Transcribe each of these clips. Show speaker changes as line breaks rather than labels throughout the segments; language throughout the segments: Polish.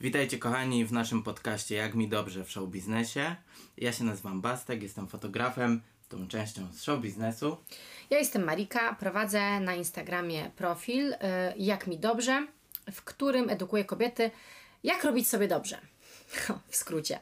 Witajcie kochani w naszym podcaście Jak mi dobrze w show biznesie. Ja się nazywam Bastek, jestem fotografem, tą częścią z show biznesu.
Ja jestem Marika, prowadzę na Instagramie profil y, Jak mi dobrze, w którym edukuję kobiety, jak robić sobie dobrze. w skrócie.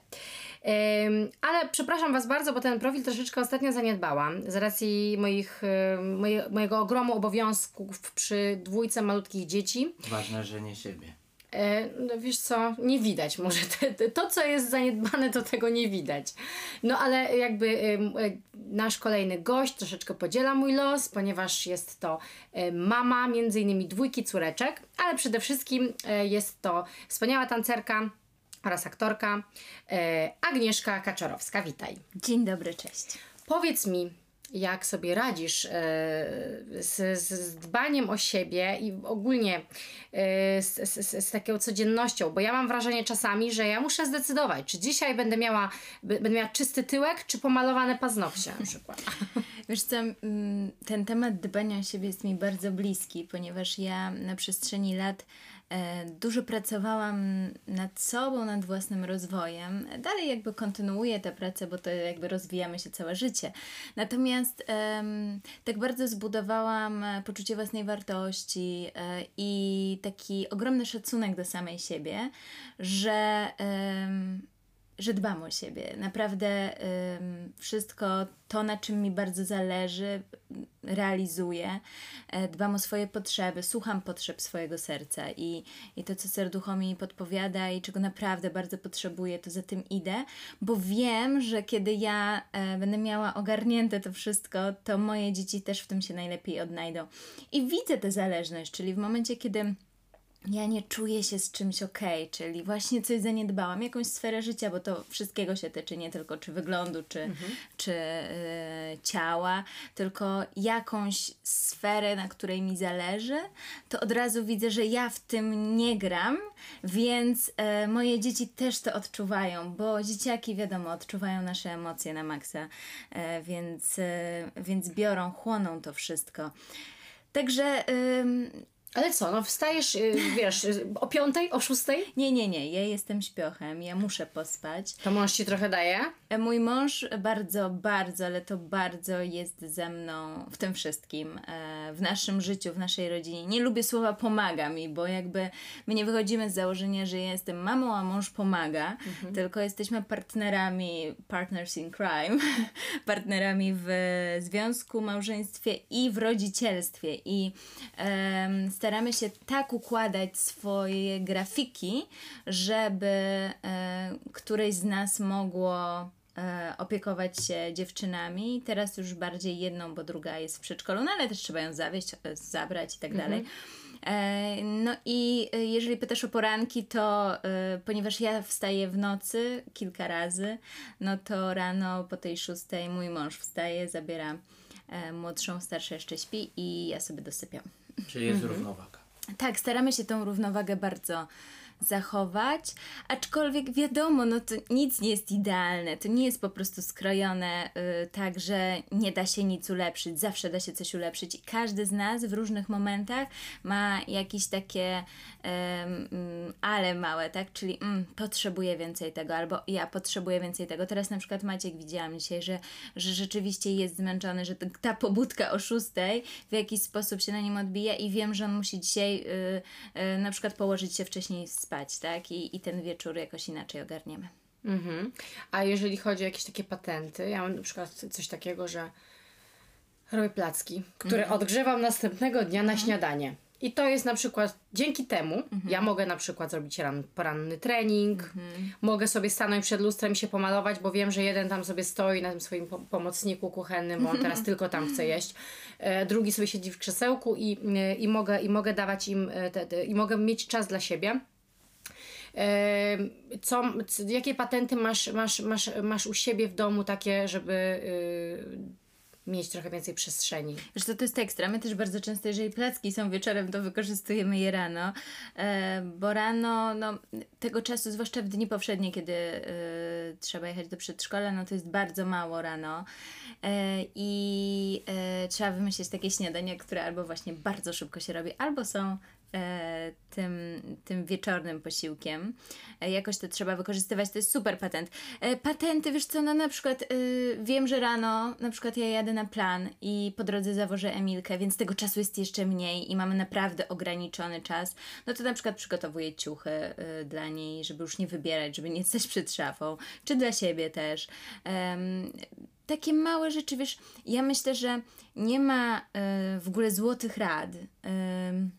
Ale przepraszam Was bardzo, bo ten profil troszeczkę ostatnio zaniedbałam z racji moich, y, moje, mojego ogromu obowiązków przy dwójce malutkich dzieci.
Ważne, że nie siebie.
E, no wiesz co, nie widać może. To, co jest zaniedbane, to tego nie widać. No ale jakby y, y, nasz kolejny gość troszeczkę podziela mój los, ponieważ jest to y, mama między innymi dwójki córeczek, ale przede wszystkim jest to wspaniała tancerka oraz aktorka Agnieszka Kaczorowska. Witaj.
Dzień dobry, cześć.
Powiedz mi, jak sobie radzisz e, z, z dbaniem o siebie i ogólnie e, z, z, z taką codziennością, bo ja mam wrażenie czasami, że ja muszę zdecydować, czy dzisiaj będę miała, będę miała czysty tyłek, czy pomalowane paznokcie na przykład.
Wiesz co, ten temat dbania o siebie jest mi bardzo bliski, ponieważ ja na przestrzeni lat dużo pracowałam nad sobą, nad własnym rozwojem. Dalej jakby kontynuuję tę pracę, bo to jakby rozwijamy się całe życie. Natomiast tak bardzo zbudowałam e, poczucie własnej wartości e, i taki ogromny szacunek do samej siebie, że że dbam o siebie. Naprawdę ym, wszystko to, na czym mi bardzo zależy, realizuję. E, dbam o swoje potrzeby, słucham potrzeb swojego serca i, i to, co serducho mi podpowiada i czego naprawdę bardzo potrzebuję, to za tym idę, bo wiem, że kiedy ja e, będę miała ogarnięte to wszystko, to moje dzieci też w tym się najlepiej odnajdą. I widzę tę zależność, czyli w momencie, kiedy ja nie czuję się z czymś ok, czyli właśnie coś zaniedbałam, jakąś sferę życia, bo to wszystkiego się tyczy, nie tylko czy wyglądu, czy, mhm. czy y, ciała, tylko jakąś sferę, na której mi zależy, to od razu widzę, że ja w tym nie gram, więc y, moje dzieci też to odczuwają, bo dzieciaki, wiadomo, odczuwają nasze emocje na maksa, y, więc, więc biorą, chłoną to wszystko. Także
ale co, no wstajesz, y, wiesz, y, o piątej, o szóstej?
Nie, nie, nie, ja jestem śpiochem, ja muszę pospać.
To mąż ci trochę daje?
E, mój mąż bardzo, bardzo, ale to bardzo jest ze mną w tym wszystkim, e, w naszym życiu, w naszej rodzinie. Nie lubię słowa pomaga mi, bo jakby my nie wychodzimy z założenia, że ja jestem mamą, a mąż pomaga, mhm. tylko jesteśmy partnerami, partners in crime, partnerami w związku, małżeństwie i w rodzicielstwie i um, staramy się tak układać swoje grafiki, żeby e, któreś z nas mogło e, opiekować się dziewczynami. Teraz już bardziej jedną, bo druga jest w przedszkolu, no ale też trzeba ją zawieźć, e, zabrać i tak mhm. dalej. No i jeżeli pytasz o poranki, to ponieważ ja wstaję w nocy kilka razy, no to rano po tej szóstej mój mąż wstaje, zabiera młodszą, starsza jeszcze śpi i ja sobie dosypiam.
Czyli jest mhm. równowaga.
Tak, staramy się tą równowagę bardzo zachować, aczkolwiek wiadomo, no to nic nie jest idealne, to nie jest po prostu skrojone y, tak, że nie da się nic ulepszyć, zawsze da się coś ulepszyć i każdy z nas w różnych momentach ma jakieś takie ale małe, tak, czyli mm, potrzebuję więcej tego, albo ja potrzebuję więcej tego. Teraz na przykład Maciek widziałam dzisiaj, że, że rzeczywiście jest zmęczony, że ta pobudka o szóstej w jakiś sposób się na nim odbija i wiem, że on musi dzisiaj y, y, na przykład położyć się wcześniej spać, tak? I, i ten wieczór jakoś inaczej ogarniemy.
Mhm. A jeżeli chodzi o jakieś takie patenty, ja mam na przykład coś takiego, że robię placki, które mhm. odgrzewam następnego dnia na mhm. śniadanie. I to jest na przykład dzięki temu, mhm. ja mogę na przykład zrobić ran, poranny trening, mhm. mogę sobie stanąć przed lustrem i się pomalować, bo wiem, że jeden tam sobie stoi na tym swoim po pomocniku kuchennym, bo on teraz tylko tam chce jeść. E, drugi sobie siedzi w krzesełku i, e, i, mogę, i mogę dawać im, e, te, te, i mogę mieć czas dla siebie. Co, jakie patenty masz, masz, masz, masz u siebie w domu takie, żeby mieć trochę więcej przestrzeni.
Wiesz to jest ekstra. My też bardzo często, jeżeli placki są wieczorem, to wykorzystujemy je rano, e, bo rano, no, tego czasu, zwłaszcza w dni powszednie, kiedy e, trzeba jechać do przedszkola, no to jest bardzo mało rano e, i trzeba wymyślić takie śniadania, które albo właśnie bardzo szybko się robi, albo są tym, tym wieczornym posiłkiem. E, jakoś to trzeba wykorzystywać, to jest super patent. E, patenty, wiesz co, no na przykład e, wiem, że rano na przykład ja jadę na plan i po drodze zawożę Emilkę, więc tego czasu jest jeszcze mniej i mamy naprawdę ograniczony czas. No to na przykład przygotowuję ciuchy e, dla niej, żeby już nie wybierać, żeby nie stać przed szafą, czy dla siebie też. Takie małe rzeczy, wiesz, ja myślę, że nie ma e, w ogóle złotych rad, em,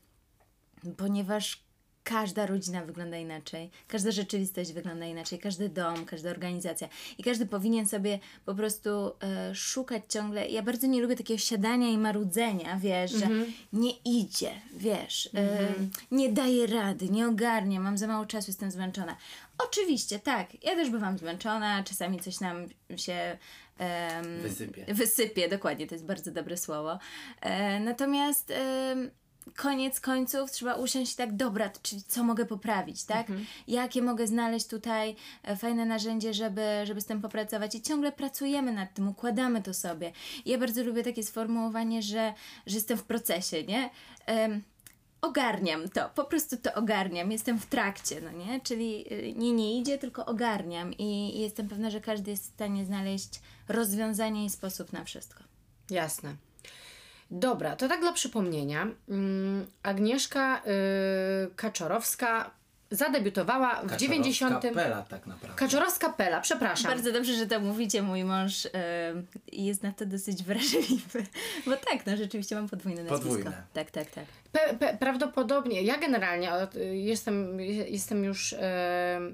ponieważ każda rodzina wygląda inaczej, każda rzeczywistość wygląda inaczej, każdy dom, każda organizacja i każdy powinien sobie po prostu e, szukać ciągle. Ja bardzo nie lubię takiego siadania i marudzenia, wiesz, że nie idzie, wiesz, e, nie daję rady, nie ogarniam, mam za mało czasu, jestem zmęczona. Oczywiście, tak, ja też bywam zmęczona, czasami coś nam się em,
Wysypie.
Wysypie, dokładnie, to jest bardzo dobre słowo. E, natomiast koniec końców trzeba usiąść i tak, dobra, czyli co mogę poprawić, tak? Jakie mogę znaleźć tutaj e, fajne narzędzie, żeby, żeby z tym popracować i ciągle pracujemy nad tym, układamy to sobie. Ja bardzo lubię takie sformułowanie, że, że jestem w procesie, nie? Em, ogarniam to, po prostu to ogarniam, jestem w trakcie, no nie? Czyli y, nie, nie idzie, tylko ogarniam i, i jestem pewna, że każdy jest w stanie znaleźć rozwiązanie i sposób na wszystko.
Jasne. Dobra, to tak dla przypomnienia. Mm, Agnieszka y, Kaczorowska zadebiutowała w 90.
Kapela tak naprawdę.
Kaczorowska Pela, przepraszam.
Bardzo dobrze, że to mówicie. Mój mąż y, jest na to dosyć wrażliwy. Bo tak, no rzeczywiście mam podwójne nazwisko.
Podwójne.
Tak, tak, tak.
Pe, pe, prawdopodobnie, ja generalnie od, y, jestem, jestem już y,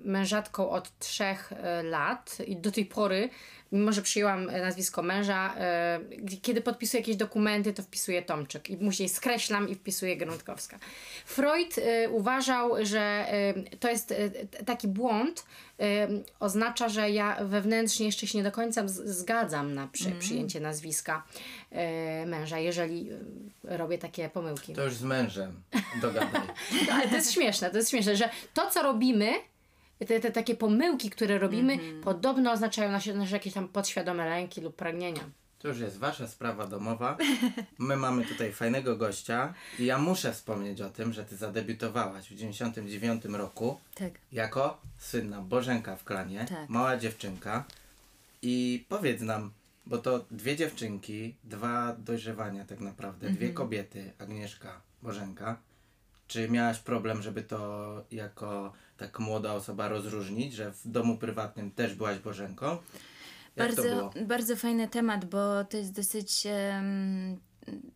mężatką od trzech lat i do tej pory, mimo że przyjęłam e, nazwisko męża, y, gdzie- kiedy podpisuję jakieś dokumenty, to wpisuję Tomczyk i później skreślam i wpisuję Gruntkowska. Freud y, uważał, że y, to jest y, taki błąd, y, oznacza, że ja wewnętrznie jeszcze się nie do końca zgadzam na przy, przyjęcie nazwiska y, męża, jeżeli y, robię takie pomyłki.
To już z mężem dogadaj.
No, ale to jest śmieszne, to jest śmieszne, że to, co robimy, te, te takie pomyłki, które robimy, podobno oznaczają nasze, nasze jakieś tam podświadome lęki lub pragnienia.
To już jest wasza sprawa domowa. My mamy tutaj fajnego gościa i ja muszę wspomnieć o tym, że ty zadebiutowałaś w 99 roku
Tak.
jako słynna Bożenka w klanie,
Tak.
mała dziewczynka. I powiedz nam, bo to dwie dziewczynki, dwa dojrzewania tak naprawdę, dwie
Mhm.
kobiety, Agnieszka, Bożenka. Czy miałaś problem, żeby to jako tak młoda osoba rozróżnić, że w domu prywatnym też byłaś Bożenką? Jak
Bardzo, bardzo fajny temat, bo to jest dosyć em,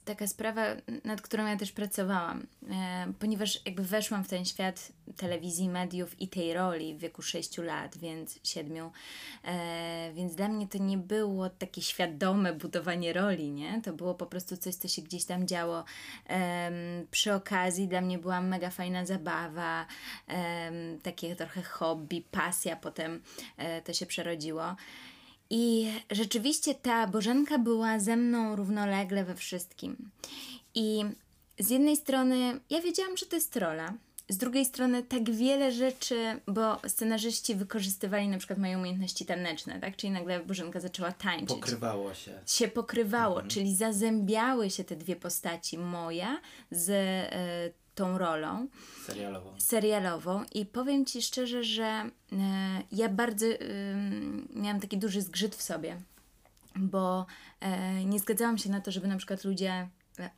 taka sprawa, nad którą ja też pracowałam, e, ponieważ jakby weszłam w ten świat telewizji, mediów i tej roli w wieku 6 lat, więc 7, e, więc dla mnie to nie było takie świadome budowanie roli, nie? To było po prostu coś, co się gdzieś tam działo przy okazji. Dla mnie była mega fajna zabawa, takie trochę hobby, pasja, potem e, to się przerodziło. I rzeczywiście ta Bożenka była ze mną równolegle we wszystkim. I z jednej strony ja wiedziałam, że to jest rola. Z drugiej strony tak wiele rzeczy, bo scenarzyści wykorzystywali na przykład moje umiejętności taneczne, tak? Czyli nagle Bożenka zaczęła tańczyć
Pokrywało się.
się pokrywało, czyli zazębiały się te dwie postaci, moja z e, tą rolą
serialową.
serialową i powiem Ci szczerze, że e, ja bardzo ym, miałam taki duży zgrzyt w sobie, bo e, nie zgadzałam się na to, żeby na przykład ludzie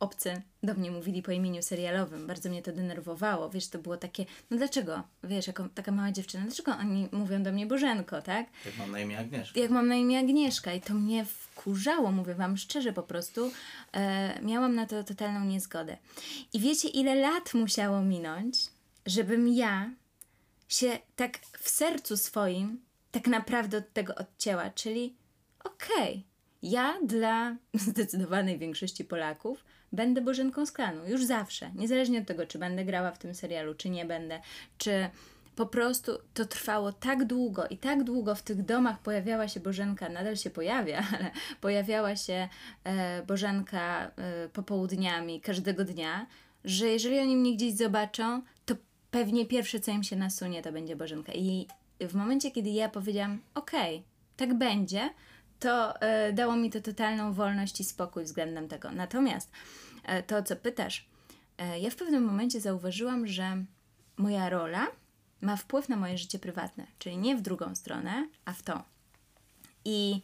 obcy do mnie mówili po imieniu serialowym. Bardzo mnie to denerwowało. Wiesz, to było takie, no dlaczego? Wiesz, jako taka mała dziewczyna, dlaczego oni mówią do mnie Bożenko, tak?
Jak mam na imię Agnieszka.
jak mam na imię Agnieszka i to mnie wkurzało, mówię wam szczerze po prostu. E, miałam na to totalną niezgodę. I wiecie, ile lat musiało minąć, żebym ja się tak w sercu swoim tak naprawdę od tego odcięła, czyli okej, ja dla zdecydowanej większości Polaków będę Bożenką z klanu, już zawsze, niezależnie od tego, czy będę grała w tym serialu, czy nie będę, czy po prostu to trwało tak długo i tak długo w tych domach pojawiała się Bożenka, nadal się pojawia, ale pojawiała się e, Bożenka e, popołudniami każdego dnia, że jeżeli oni mnie gdzieś zobaczą, to pewnie pierwsze, co im się nasunie, to będzie Bożenka. I w momencie, kiedy ja powiedziałam, okej, tak będzie, to e, dało mi to totalną wolność i spokój względem tego. Natomiast e, to, co pytasz, e, ja w pewnym momencie zauważyłam, że moja rola ma wpływ na moje życie prywatne, czyli nie w drugą stronę, a w to. I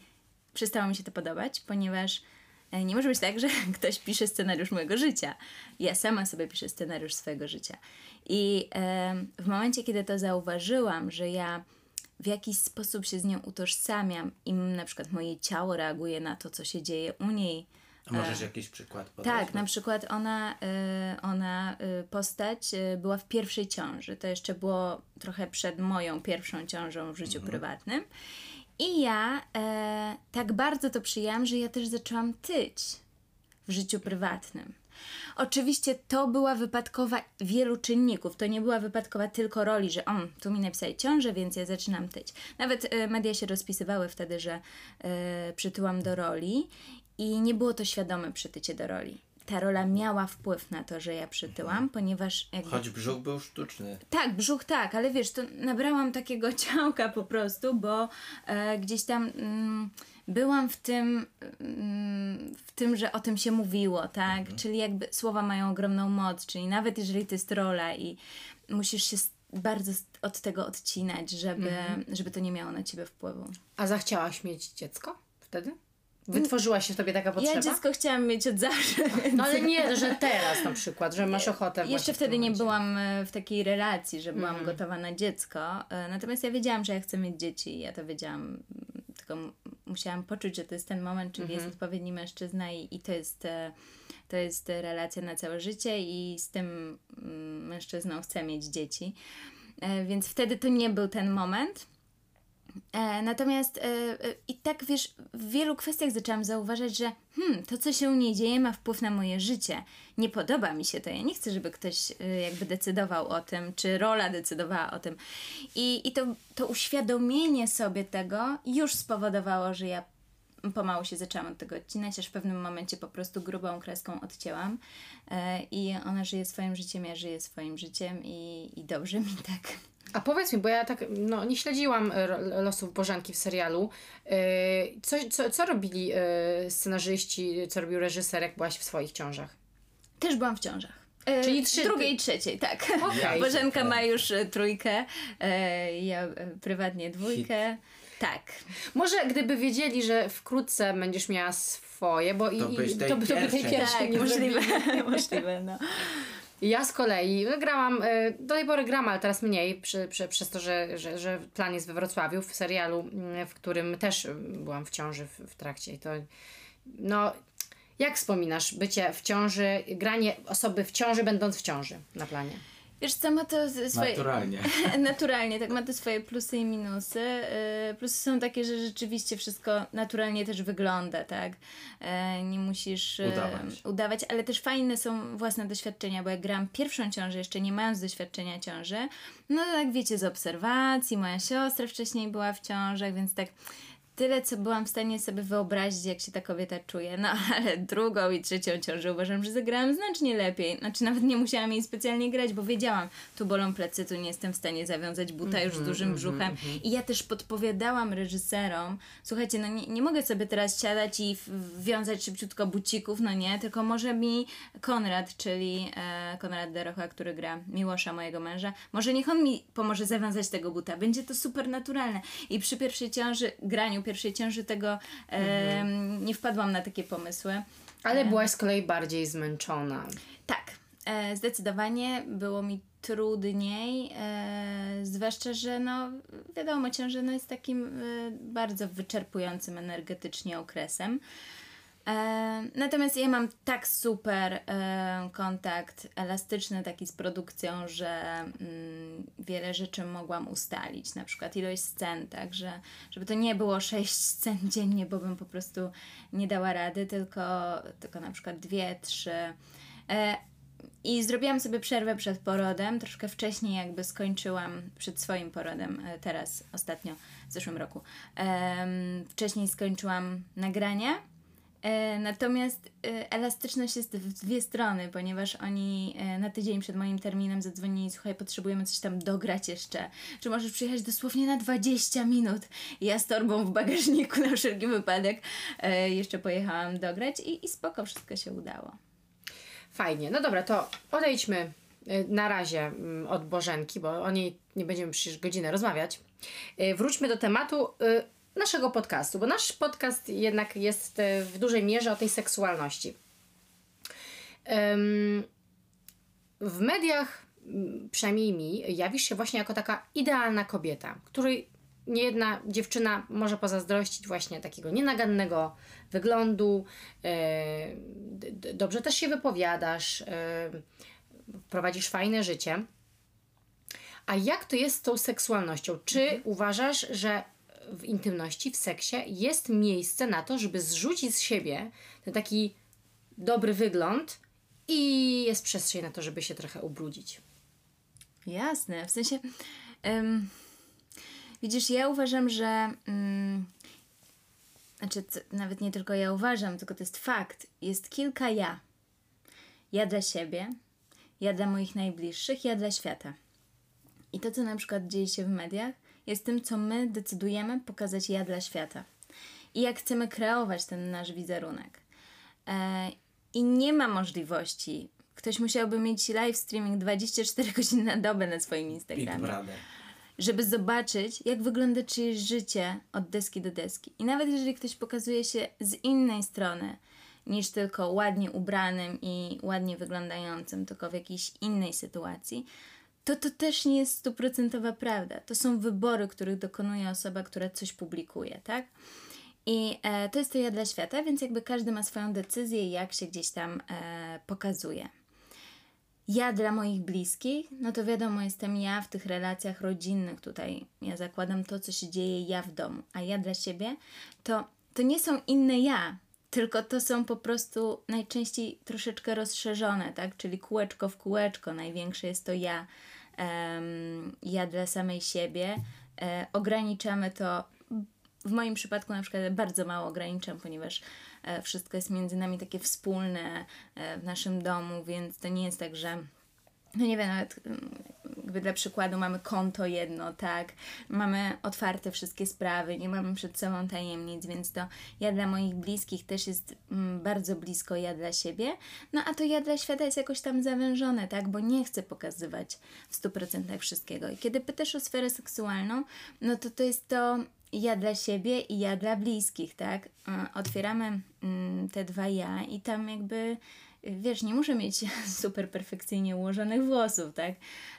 przestało mi się to podobać, ponieważ nie może być tak, że ktoś pisze scenariusz mojego życia. Ja sama sobie piszę scenariusz swojego życia. I w momencie, kiedy to zauważyłam, że ja w jakiś sposób się z nią utożsamiam i na przykład moje ciało reaguje na to, co się dzieje u niej.
A możesz jakiś przykład podać?
Tak, na przykład ona, y, ona y, postać była w pierwszej ciąży. To jeszcze było trochę przed moją pierwszą ciążą w życiu prywatnym. I ja e, tak bardzo to przyjęłam, że ja też zaczęłam tyć w życiu prywatnym. Oczywiście to była wypadkowa wielu czynników. To nie była wypadkowa tylko roli, że on, tu mi napisali ciążę, więc ja zaczynam tyć. Nawet e, media się rozpisywały wtedy, że e, przytyłam do roli i nie było to świadome przytycie do roli. Ta rola miała wpływ na to, że ja przytyłam, ponieważ jakby
Choć brzuch był sztuczny.
tak, brzuch tak, ale wiesz, to nabrałam takiego ciałka po prostu, bo e, gdzieś tam mm, byłam w tym, mm, w tym, że o tym się mówiło, tak? Czyli jakby słowa mają ogromną moc, czyli nawet jeżeli to jest rola i musisz się bardzo od tego odcinać, żeby, żeby to nie miało na ciebie wpływu.
A zachciałaś mieć dziecko wtedy? Wytworzyła się w tobie taka potrzeba?
Ja dziecko chciałam mieć od zawsze, więc...
No ale nie, że teraz na przykład, że masz ochotę
Jeszcze wtedy nie byłam e, w takiej relacji, że byłam gotowa na dziecko. e, Natomiast ja wiedziałam, że ja chcę mieć dzieci. Ja to wiedziałam, tylko musiałam poczuć, że to jest ten moment, czyli jest odpowiedni mężczyzna i, i to jest. e, To jest relacja na całe życie i z tym mężczyzną chcę mieć dzieci. E, Więc wtedy to nie był ten moment. E, natomiast e, e, i tak wiesz, w wielu kwestiach zaczęłam zauważać, że hmm, to co się u niej dzieje ma wpływ na moje życie. Nie podoba mi się to. Ja nie chcę, żeby ktoś jakby decydował o tym, czy rola decydowała o tym. I, i to, to uświadomienie sobie tego już spowodowało, że ja pomału się zaczęłam od tego odcinać, aż w pewnym momencie po prostu grubą kreską odcięłam. I ona żyje swoim życiem, ja żyję swoim życiem i, i dobrze mi tak.
A powiedz mi, bo ja tak no, nie śledziłam e, losów Bożenki w serialu. Yy, co, co, co robili yy, scenarzyści, co robił reżyser, jak byłaś w swoich ciążach?
Też byłam w ciążach. E,
Czyli trzy-
Drugiej i trzeciej, tak.
Okej.
Bożenka ma już e, trójkę, e, ja e, prywatnie dwójkę. Tak.
Może gdyby wiedzieli, że wkrótce będziesz miała swoje, bo i,
To
i,
tej
to, by- tej
pierwszej.
Tak,
nie
możliwe, możliwe, no.
Ja z kolei no, grałam, e, do tej pory gram, ale teraz mniej, przy, przy, przez to, że, że, że plan jest we Wrocławiu, w serialu, mm, w którym też mm, byłam w ciąży w, w trakcie. I to, no, jak wspominasz bycie w ciąży, granie osoby w ciąży, będąc w ciąży na planie?
Wiesz co, ma to swoje...
Naturalnie.
Naturalnie, tak, ma to swoje plusy i minusy. Yy, Plusy są takie, że rzeczywiście wszystko naturalnie też wygląda, tak? Yy, Nie musisz yy,
Udawać.
udawać, ale też fajne są własne doświadczenia, bo jak grałam pierwszą ciążę, jeszcze nie mając doświadczenia ciąży, no to tak wiecie, z obserwacji, moja siostra wcześniej była w ciążach, więc tak tyle, co byłam w stanie sobie wyobrazić, jak się ta kobieta czuje. No ale drugą i trzecią ciążę uważam, że zagrałam znacznie lepiej. Znaczy nawet nie musiałam jej specjalnie grać, bo wiedziałam, tu bolą plecy, tu nie jestem w stanie zawiązać buta już z dużym brzuchem. I ja też podpowiadałam reżyserom, słuchajcie, no nie, nie mogę sobie teraz siadać i wiązać szybciutko bucików, no nie, tylko może mi Konrad, czyli e, Konrad Derocha, który gra Miłosza, mojego męża, może niech on mi pomoże zawiązać tego buta. Będzie to super naturalne. I przy pierwszej ciąży, graniu pierwszej ciąży tego e, nie wpadłam na takie pomysły.
Ale byłaś z kolei bardziej zmęczona.
Tak, e, zdecydowanie było mi trudniej, e, zwłaszcza, że no wiadomo, ciąża no, jest takim e, bardzo wyczerpującym energetycznie okresem. Natomiast ja mam tak super kontakt elastyczny taki z produkcją, że mm, wiele rzeczy mogłam ustalić, na przykład ilość scen, tak, że żeby to nie było sześć scen dziennie, bo bym po prostu nie dała rady, tylko, tylko na przykład dwie, trzy. E, i zrobiłam sobie przerwę przed porodem, troszkę wcześniej jakby skończyłam przed swoim porodem, e, teraz ostatnio, w zeszłym roku. Wcześniej skończyłam nagrania, e, natomiast e, elastyczność jest w dwie strony, ponieważ oni e, na tydzień przed moim terminem zadzwonili, słuchaj, potrzebujemy coś tam dograć jeszcze, czy możesz przyjechać dosłownie na 20 minut. Ja z torbą w bagażniku na wszelki wypadek e, jeszcze pojechałam dograć i, i spoko, wszystko się udało.
Fajnie. No dobra, to odejdźmy na razie mm, od Bożenki, bo o niej nie będziemy przecież godzinę rozmawiać. Wróćmy do tematu naszego podcastu, bo nasz podcast jednak jest y, w dużej mierze o tej seksualności. W mediach, m, przynajmniej mi, jawisz się właśnie jako taka idealna kobieta, której niejedna dziewczyna może pozazdrościć właśnie takiego nienagannego wyglądu, e, dobrze też się wypowiadasz, e, prowadzisz fajne życie. A jak to jest z tą seksualnością? Czy uważasz, że w intymności, w seksie jest miejsce na to, żeby zrzucić z siebie ten taki dobry wygląd i jest przestrzeń na to, żeby się trochę ubrudzić?
Jasne, w sensie. em, widzisz, ja uważam, że. Mm, znaczy, co, nawet nie tylko ja uważam, tylko to jest fakt. Jest kilka ja. Ja dla siebie, ja dla moich najbliższych, ja dla świata. I to, co na przykład dzieje się w mediach, jest tym, co my decydujemy pokazać ja dla świata. I jak chcemy kreować ten nasz wizerunek. E, I nie ma możliwości. Ktoś musiałby mieć live streaming 24 godziny na dobę na swoim Instagramie żeby zobaczyć, jak wygląda czyjeś życie od deski do deski. I nawet jeżeli ktoś pokazuje się z innej strony, niż tylko ładnie ubranym i ładnie wyglądającym, tylko w jakiejś innej sytuacji, to to też nie jest stuprocentowa prawda. To są wybory, których dokonuje osoba, która coś publikuje, tak? I e, to jest to ja dla świata, więc jakby każdy ma swoją decyzję, jak się gdzieś tam e, pokazuje. Ja dla moich bliskich, no to wiadomo, jestem ja w tych relacjach rodzinnych tutaj. Ja zakładam to, co się dzieje ja w domu, a ja dla siebie, to, to nie są inne ja, tylko to są po prostu najczęściej troszeczkę rozszerzone, tak? Czyli kółeczko w kółeczko, największe jest to ja, ja dla samej siebie. E, ograniczamy to w moim przypadku na przykład bardzo mało ograniczam, ponieważ e, wszystko jest między nami takie wspólne e, w naszym domu, więc to nie jest tak, że no nie wiem, nawet mm, jakby dla przykładu mamy konto jedno, tak, mamy otwarte wszystkie sprawy, nie mamy przed sobą tajemnic, więc to ja dla moich bliskich też jest mm, bardzo blisko ja dla siebie, no a to ja dla świata jest jakoś tam zawężone, tak, bo nie chcę pokazywać w 100% wszystkiego. I kiedy pytasz o sferę seksualną, no to to jest to ja dla siebie i ja dla bliskich, tak? E, Otwieramy mm, te dwa ja i tam jakby, wiesz, nie muszę mieć super perfekcyjnie ułożonych włosów, tak?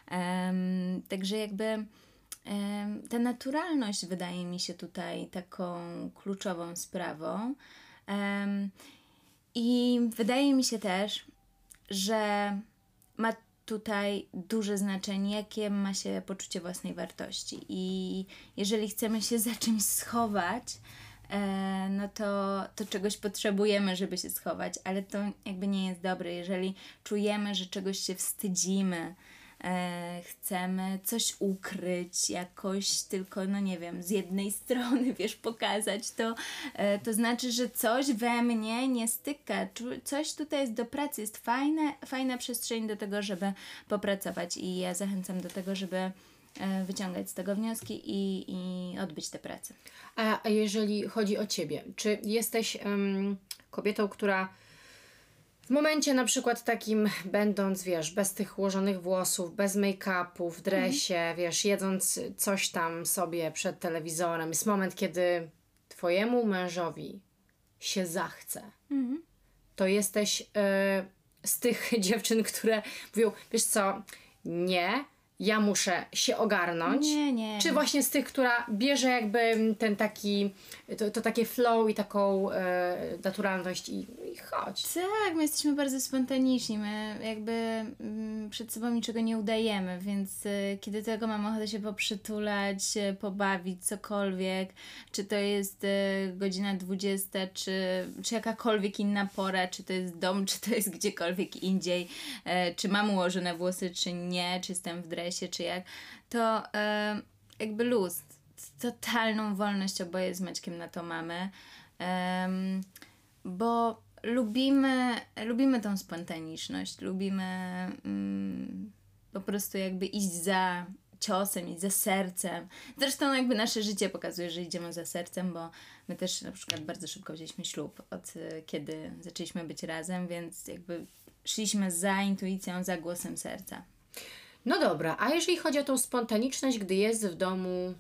Em, także jakby em, ta naturalność wydaje mi się tutaj taką kluczową sprawą. Em, I wydaje mi się też, że ma tutaj duże znaczenie, jakie ma się poczucie własnej wartości. I jeżeli chcemy się za czymś schować, no to, to czegoś potrzebujemy, żeby się schować, ale to jakby nie jest dobre. Jeżeli czujemy, że czegoś się wstydzimy, e, chcemy coś ukryć, jakoś tylko, no nie wiem, z jednej strony, wiesz, pokazać, to, e, to znaczy, że coś we mnie nie styka. Coś tutaj jest do pracy, jest fajne, fajna przestrzeń do tego, żeby popracować i ja zachęcam do tego, żeby e, wyciągać z tego wnioski i, i odbyć tę pracę.
A, jeżeli chodzi o ciebie, czy jesteś em, kobietą, która w momencie na przykład takim, będąc, wiesz, bez tych ułożonych włosów, bez make-upu, w dresie, wiesz, jedząc coś tam sobie przed telewizorem, jest moment, kiedy twojemu mężowi się zachce, to jesteś e, z tych dziewczyn, które mówią, wiesz co, nie, ja muszę się ogarnąć.
Nie, nie.
Czy właśnie z tych, która bierze jakby ten taki, to, to takie flow i taką e, naturalność i, i chodź.
Tak, my jesteśmy bardzo spontaniczni, my jakby mm, przed sobą niczego nie udajemy, więc y, kiedy tego mam ochotę się poprzytulać, y, pobawić, cokolwiek, czy to jest y, godzina 20, czy, czy jakakolwiek inna pora, czy to jest dom, czy to jest gdziekolwiek indziej, e, czy mam ułożone włosy, czy nie, czy jestem w dresie, czy jak, to e, jakby luz, totalną wolność oboje z Maćkiem na to mamy. Em, bo lubimy, lubimy tą spontaniczność, lubimy mm, po prostu jakby iść za ciosem, iść za sercem. Zresztą jakby nasze życie pokazuje, że idziemy za sercem, bo my też na przykład bardzo szybko wzięliśmy ślub od y, kiedy zaczęliśmy być razem, więc jakby szliśmy za intuicją, za głosem serca.
No dobra, a jeżeli chodzi o tą spontaniczność, gdy jest w domu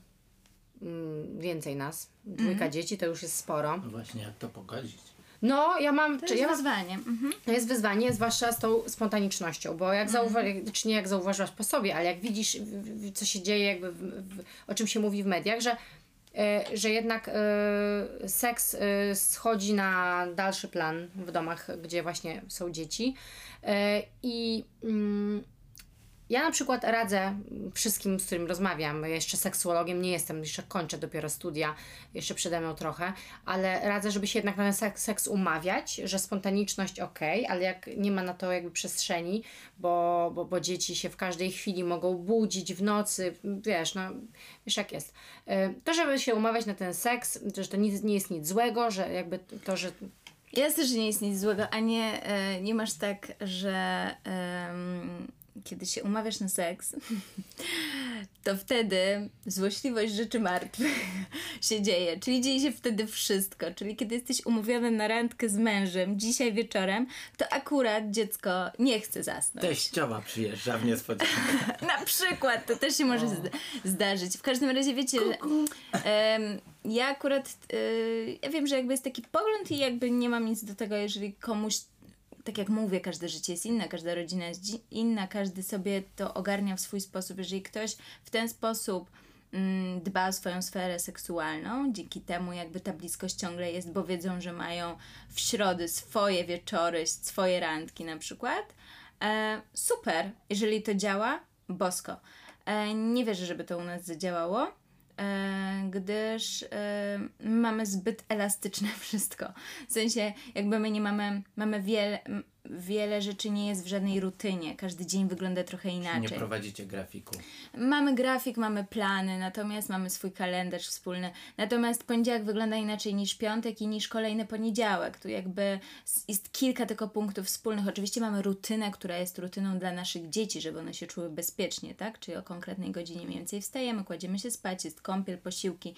mm, więcej nas, dwójka
Mhm.
dzieci, to już jest sporo.
No właśnie, jak to pogodzić?
No, ja mam,
To jest
ja mam
wyzwanie. Mhm.
To jest wyzwanie, zwłaszcza z tą spontanicznością, bo jak zauważyłaś, czy nie jak zauważyłaś po sobie, ale jak widzisz, w- w- co się dzieje, jakby w, w, o czym się mówi w mediach, że, e, że jednak e, seks e, schodzi na dalszy plan w domach, gdzie właśnie są dzieci. I mm, ja na przykład radzę wszystkim, z którym rozmawiam, ja jeszcze seksuologiem nie jestem, jeszcze kończę dopiero studia, jeszcze przede mną trochę, ale radzę, żeby się jednak na ten seks, umawiać, że spontaniczność ok, ale jak nie ma na to jakby przestrzeni, bo, bo, bo dzieci się w każdej chwili mogą budzić w nocy, wiesz, no wiesz jak jest. Y, To, żeby się umawiać na ten seks, że to nic, nie jest nic złego, że jakby to, że
Jasne, że nie jest nic złego, a nie, e, nie masz tak, że em, kiedy się umawiasz na seks, to wtedy złośliwość rzeczy martwych się dzieje. Czyli dzieje się wtedy wszystko. Czyli kiedy jesteś umówiony na randkę z mężem dzisiaj wieczorem, to akurat dziecko nie chce zasnąć.
Teściowa przyjeżdża w niespodziankę.
Na przykład, to też się może zda- zdarzyć. W każdym razie wiecie, że, em, ja akurat y, ja wiem, że jakby jest taki pogląd i jakby nie mam nic do tego, jeżeli komuś tak jak mówię, każde życie jest inne, każda rodzina jest inna, każdy sobie to ogarnia w swój sposób. Jeżeli ktoś w ten sposób mm, dba o swoją sferę seksualną, dzięki temu jakby ta bliskość ciągle jest, bo wiedzą, że mają w środy swoje wieczory, swoje randki na przykład. E, super, jeżeli to działa, bosko. E, nie wierzę, żeby to u nas zadziałało, gdyż e, mamy zbyt elastyczne wszystko. W sensie, jakby my nie mamy, mamy wiele, wiele rzeczy nie jest w żadnej rutynie. Każdy dzień wygląda trochę
Nie
inaczej.
prowadzicie grafiku.
Mamy grafik, mamy plany, natomiast mamy swój kalendarz wspólny. Natomiast poniedziałek wygląda inaczej niż piątek i niż kolejny poniedziałek. Tu jakby jest kilka tylko punktów wspólnych. Oczywiście mamy rutynę, która jest rutyną dla naszych dzieci, żeby one się czuły bezpiecznie, tak? Czyli o konkretnej godzinie mniej więcej wstajemy, kładziemy się spać, jest kąpiel, posiłki.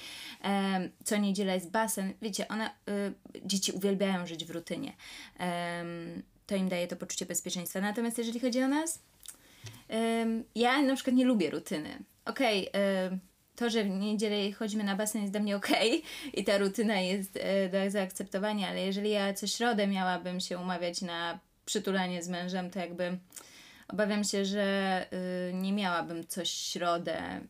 Co niedziela jest basen. Wiecie, one, y, dzieci uwielbiają żyć w rutynie. To im daje to poczucie bezpieczeństwa. Natomiast jeżeli chodzi o nas, ja na przykład nie lubię rutyny. Okej, ym, to, że w niedzielę chodzimy na basen jest dla mnie okej i ta rutyna jest y, do zaakceptowania, ale jeżeli ja co środę miałabym się umawiać na przytulanie z mężem, to jakby obawiam się, że y, nie miałabym co środę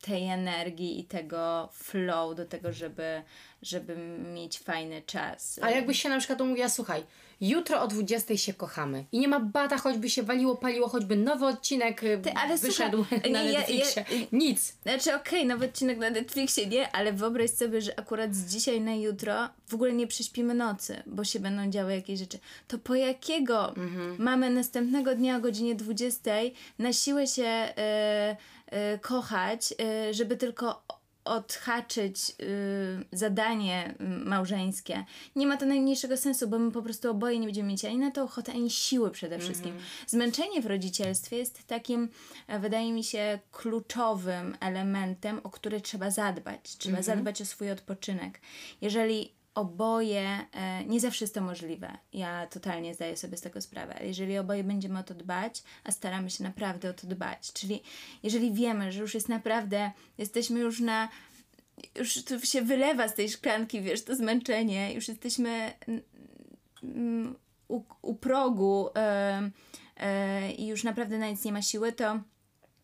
tej energii i tego flow do tego, żeby, żeby mieć fajny czas.
A jakbyś się na przykład umówiła, słuchaj, jutro o 20 się kochamy i nie ma bata, choćby się waliło, paliło, choćby nowy odcinek y,
Ty, ale
wyszedł
słuchaj,
na
nie, ja-
Netflixie.
ja-
Nic.
Znaczy, okej, nowy odcinek na Netflixie nie, ale wyobraź sobie, że akurat z dzisiaj na jutro w ogóle nie prześpimy nocy, bo się będą działy jakieś rzeczy. To po jakiego mamy następnego dnia o godzinie 20 na siłę się e, e, kochać, żeby tylko odhaczyć y, zadanie y, małżeńskie. Nie ma to najmniejszego sensu, bo my po prostu oboje nie będziemy mieć ani na to ochoty, ani siły przede wszystkim. Zmęczenie w rodzicielstwie jest takim, e, wydaje mi się, kluczowym elementem, o który trzeba zadbać. Trzeba zadbać o swój odpoczynek. Jeżeli oboje, e, nie zawsze jest to możliwe, ja totalnie zdaję sobie z tego sprawę, ale jeżeli oboje będziemy o to dbać, a staramy się naprawdę o to dbać, czyli jeżeli wiemy, że już jest naprawdę, jesteśmy już na już to się wylewa z tej szklanki, wiesz, to zmęczenie, już jesteśmy u, u progu e, e, i już naprawdę na nic nie ma siły, to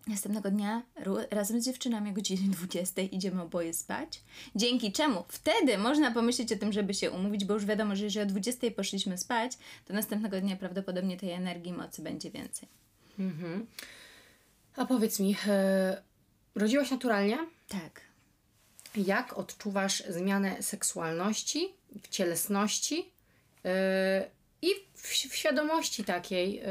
następnego dnia razem z dziewczynami o godzinie 20 idziemy oboje spać. Dzięki czemu wtedy można pomyśleć o tym, żeby się umówić, bo już wiadomo, że jeżeli o 20 poszliśmy spać, to następnego dnia prawdopodobnie tej energii, mocy będzie więcej.
A powiedz mi, e, rodziłaś naturalnie?
Tak.
Jak odczuwasz zmianę seksualności, w cielesności e, i w, w świadomości takiej e,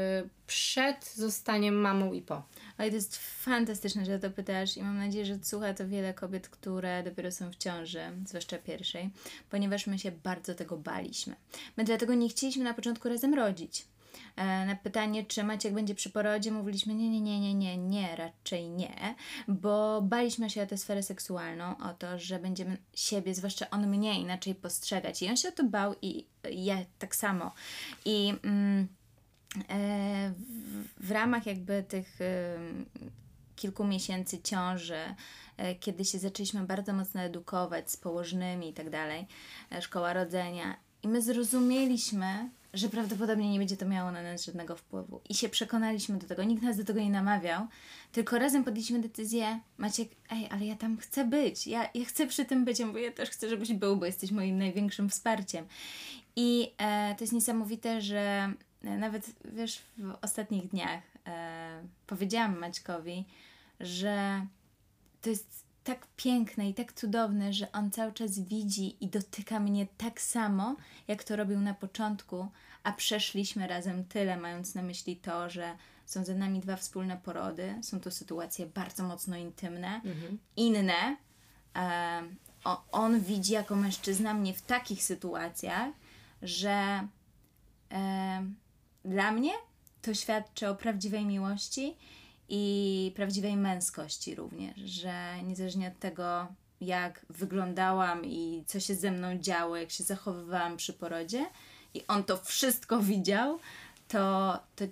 przed zostaniem mamą i po?
Oj, to jest fantastyczne, że to pytasz i mam nadzieję, że słucha to wiele kobiet, które dopiero są w ciąży, zwłaszcza pierwszej, ponieważ my się bardzo tego baliśmy. My dlatego nie chcieliśmy na początku razem rodzić. E, Na pytanie, czy Maciek będzie przy porodzie, mówiliśmy nie, nie, nie, nie, nie, nie, raczej nie, bo baliśmy się o tę sferę seksualną, o to, że będziemy siebie, zwłaszcza on mnie, inaczej postrzegać. I on się o to bał i ja tak samo. I... Mm, w, w ramach jakby tych e, kilku miesięcy ciąży, e, kiedy się zaczęliśmy bardzo mocno edukować z położnymi i tak dalej, e, szkoła rodzenia, i my zrozumieliśmy, że prawdopodobnie nie będzie to miało na nas żadnego wpływu. I się przekonaliśmy do tego. Nikt nas do tego nie namawiał, tylko razem podjęliśmy decyzję, Maciek, ej, ale ja tam chcę być. Ja, ja chcę przy tym być, bo ja też chcę, żebyś był, bo jesteś moim największym wsparciem. I e, to jest niesamowite, że e, nawet, wiesz, w ostatnich dniach e, powiedziałam Maćkowi, że to jest tak piękne i tak cudowne, że on cały czas widzi i dotyka mnie tak samo, jak to robił na początku, a przeszliśmy razem tyle, mając na myśli to, że są za nami dwa wspólne porody, są to sytuacje bardzo mocno intymne, inne. E, o, on widzi jako mężczyzna mnie w takich sytuacjach, że e, dla mnie to świadczy o prawdziwej miłości i prawdziwej męskości również, że niezależnie od tego, jak wyglądałam i co się ze mną działo, jak się zachowywałam przy porodzie, i on to wszystko widział, to, to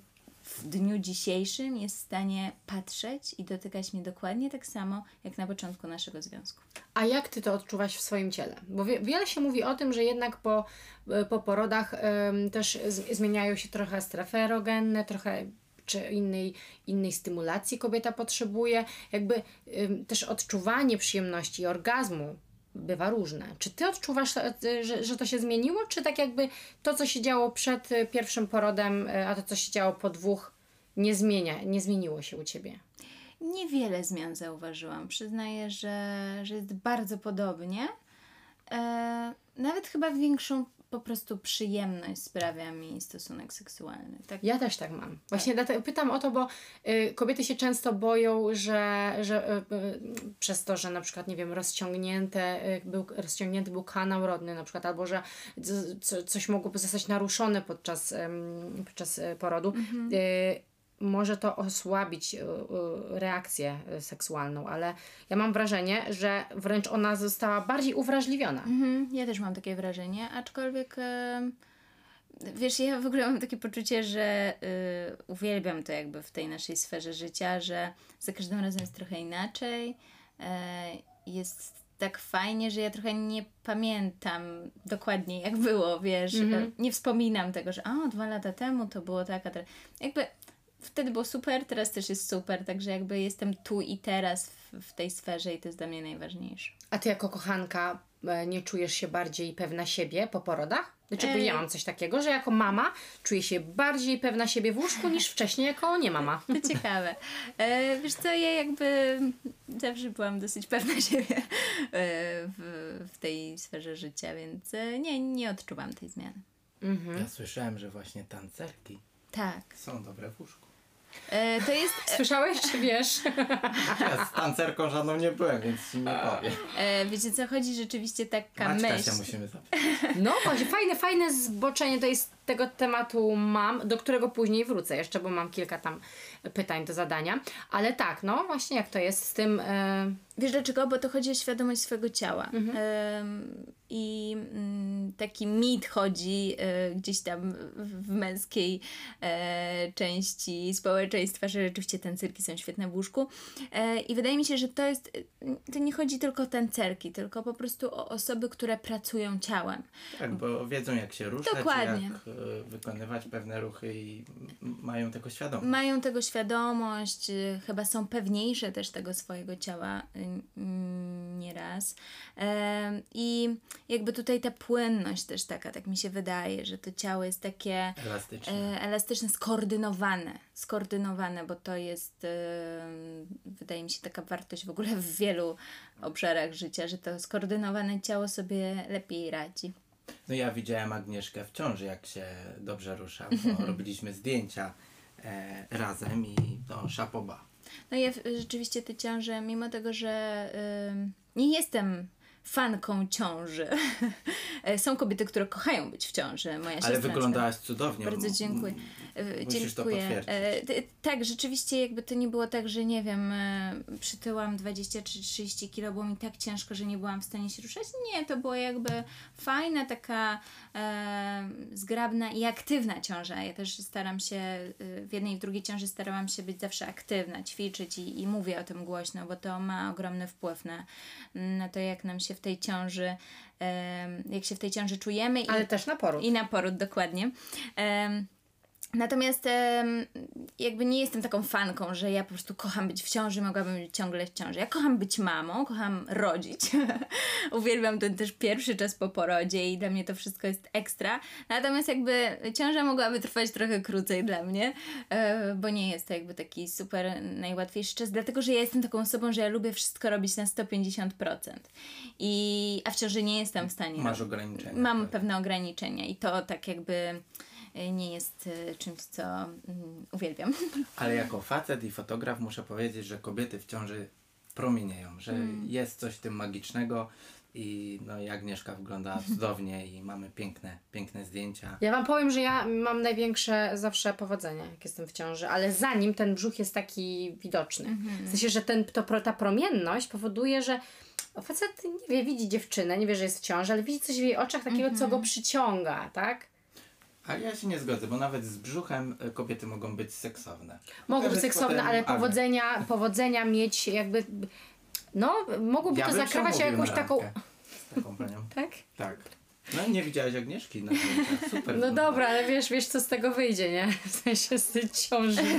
w dniu dzisiejszym jest w stanie patrzeć i dotykać mnie dokładnie tak samo, jak na początku naszego związku.
A jak ty to odczuwasz w swoim ciele? Bo wie, wiele się mówi o tym, że jednak po, po porodach ym, też z, zmieniają się trochę strefy erogenne, trochę czy innej, innej stymulacji kobieta potrzebuje. Jakby ym, też odczuwanie przyjemności i orgazmu bywa różne. Czy ty odczuwasz, że, że to się zmieniło, czy tak jakby to, co się działo przed pierwszym porodem, a to, co się działo po dwóch, nie zmienia, nie zmieniło się u ciebie?
Niewiele zmian zauważyłam. Przyznaję, że, że jest bardzo podobnie. E, nawet chyba większą po prostu przyjemność sprawia mi stosunek seksualny. Tak?
Ja też tak mam. Właśnie dlatego pytam o to, bo y, kobiety się często boją, że, że y, y, przez to, że na przykład, nie wiem, rozciągnięte, y, był, rozciągnięty był kanał rodny na przykład, albo że c- c- coś mogłoby zostać naruszone podczas, podczas y, porodu, y, może to osłabić y, y, reakcję y, seksualną, ale ja mam wrażenie, że wręcz ona została bardziej uwrażliwiona.
Mhm, ja też mam takie wrażenie, aczkolwiek wiesz, ja w ogóle mam takie poczucie, że uwielbiam to jakby w tej naszej sferze życia, że za każdym razem jest trochę inaczej. E, jest tak fajnie, że ja trochę nie pamiętam dokładnie jak było, wiesz, e, nie wspominam tego, że a, dwa lata temu to było tak, a teraz jakby wtedy było super, teraz też jest super, także jakby jestem tu i teraz w, w tej sferze i to jest dla mnie najważniejsze.
A ty jako kochanka e, nie czujesz się bardziej pewna siebie po porodach? Znaczy,
Ej.
ja mam coś takiego, że jako mama czuję się bardziej pewna siebie w łóżku niż wcześniej jako nie mama.
To ciekawe. E, wiesz co, ja jakby zawsze byłam dosyć pewna siebie e, w, w tej sferze życia, więc e, nie, nie odczuwam tej zmiany.
Ja słyszałem, że właśnie tancerki
Tak.
są dobre w łóżku.
E, to jest...
Słyszałeś, czy wiesz?
Ja z tancerką żadną nie byłem, więc ci nie powiem.
E, wiecie co, chodzi rzeczywiście taka
Maćka
myśl.
się musimy zapytać.
No właśnie, fajne, fajne zboczenie to jest tego tematu mam, do którego później wrócę jeszcze, bo mam kilka tam pytań do zadania. Ale tak, no właśnie jak to jest z tym... E,
Wiesz dlaczego? Bo to chodzi o świadomość swojego ciała. Em, I mm, taki mit chodzi e, gdzieś tam w, męskiej e, części społeczeństwa, że rzeczywiście tancerki są świetne w łóżku. E, I wydaje mi się, że to jest, to nie chodzi tylko o tancerki, tylko po prostu o osoby, które pracują ciałem.
Tak, bo wiedzą jak się ruszać,
Dokładnie.
jak e, wykonywać pewne ruchy i mają tego świadomość.
Mają tego świadomość, y, chyba są pewniejsze też tego swojego ciała y, nieraz. I jakby tutaj ta płynność też taka, tak mi się wydaje, że to ciało jest takie
Elastyczne.
e, elastyczne, skoordynowane. Skoordynowane, bo to jest, wydaje mi się, taka wartość w ogóle w wielu obszarach życia, że to skoordynowane ciało sobie lepiej radzi.
No ja widziałem Agnieszkę w ciąży, jak się dobrze rusza, bo robiliśmy zdjęcia e, razem i no szapoba.
No ja rzeczywiście te ciąże, mimo tego, że ym, nie jestem fanką ciąży. E, Są kobiety, które kochają być w ciąży. Moja
Ale wyglądałaś cudownie.
Bardzo dziękuję. E,
Musisz to
dziękuję.
potwierdzić.
E, tak, rzeczywiście jakby to nie było tak, że nie wiem, przytyłam 20 czy 30 kilo, było mi tak ciężko, że nie byłam w stanie się ruszać. Nie, to była jakby fajna, taka e, zgrabna i aktywna ciąża. Ja też staram się, w jednej i w drugiej ciąży starałam się być zawsze aktywna, ćwiczyć i, i mówię o tym głośno, bo to ma ogromny wpływ na, na to, jak nam się w tej ciąży, jak się w tej ciąży czujemy. i-
Ale też na poród.
i na poród, dokładnie. Natomiast jakby nie jestem taką fanką, że ja po prostu kocham być w ciąży, mogłabym być ciągle w ciąży. Ja kocham być mamą, kocham rodzić. Uwielbiam ten też pierwszy czas po porodzie i dla mnie to wszystko jest ekstra. Natomiast jakby ciąża mogłaby trwać trochę krócej dla mnie, e, bo nie jest to jakby taki super najłatwiejszy czas, dlatego że ja jestem taką osobą, że ja lubię wszystko robić na 150%. I, a w ciąży nie jestem w stanie
Masz ograniczenia.
Mam
tak.
pewne ograniczenia i to tak jakby nie jest y, czymś, co mm, uwielbiam.
Ale jako facet i fotograf muszę powiedzieć, że kobiety w ciąży promienieją, że
Mm.
jest coś w tym magicznego i no i Agnieszka wygląda cudownie i mamy piękne, piękne zdjęcia.
Ja wam powiem, że ja mam największe zawsze powodzenie, jak jestem w ciąży, ale zanim ten brzuch jest taki widoczny. W sensie, że ten, to, ta promienność powoduje, że facet nie wie, widzi dziewczynę, nie wie, że jest w ciąży, ale widzi coś w jej oczach takiego, co go przyciąga, tak?
Ale ja się nie zgodzę, bo nawet z brzuchem e, kobiety mogą być seksowne.
Mogą być seksowne,
potem
ale powodzenia, powodzenia mieć jakby... No, mogłoby
Ja
to
umówił
jakąś taką...
Z taką panią.
Tak?
Tak. No i nie widziałaś Agnieszki na. Super.
No dobra, ale wiesz, wiesz co z tego wyjdzie, nie? W sensie z tej ciąży.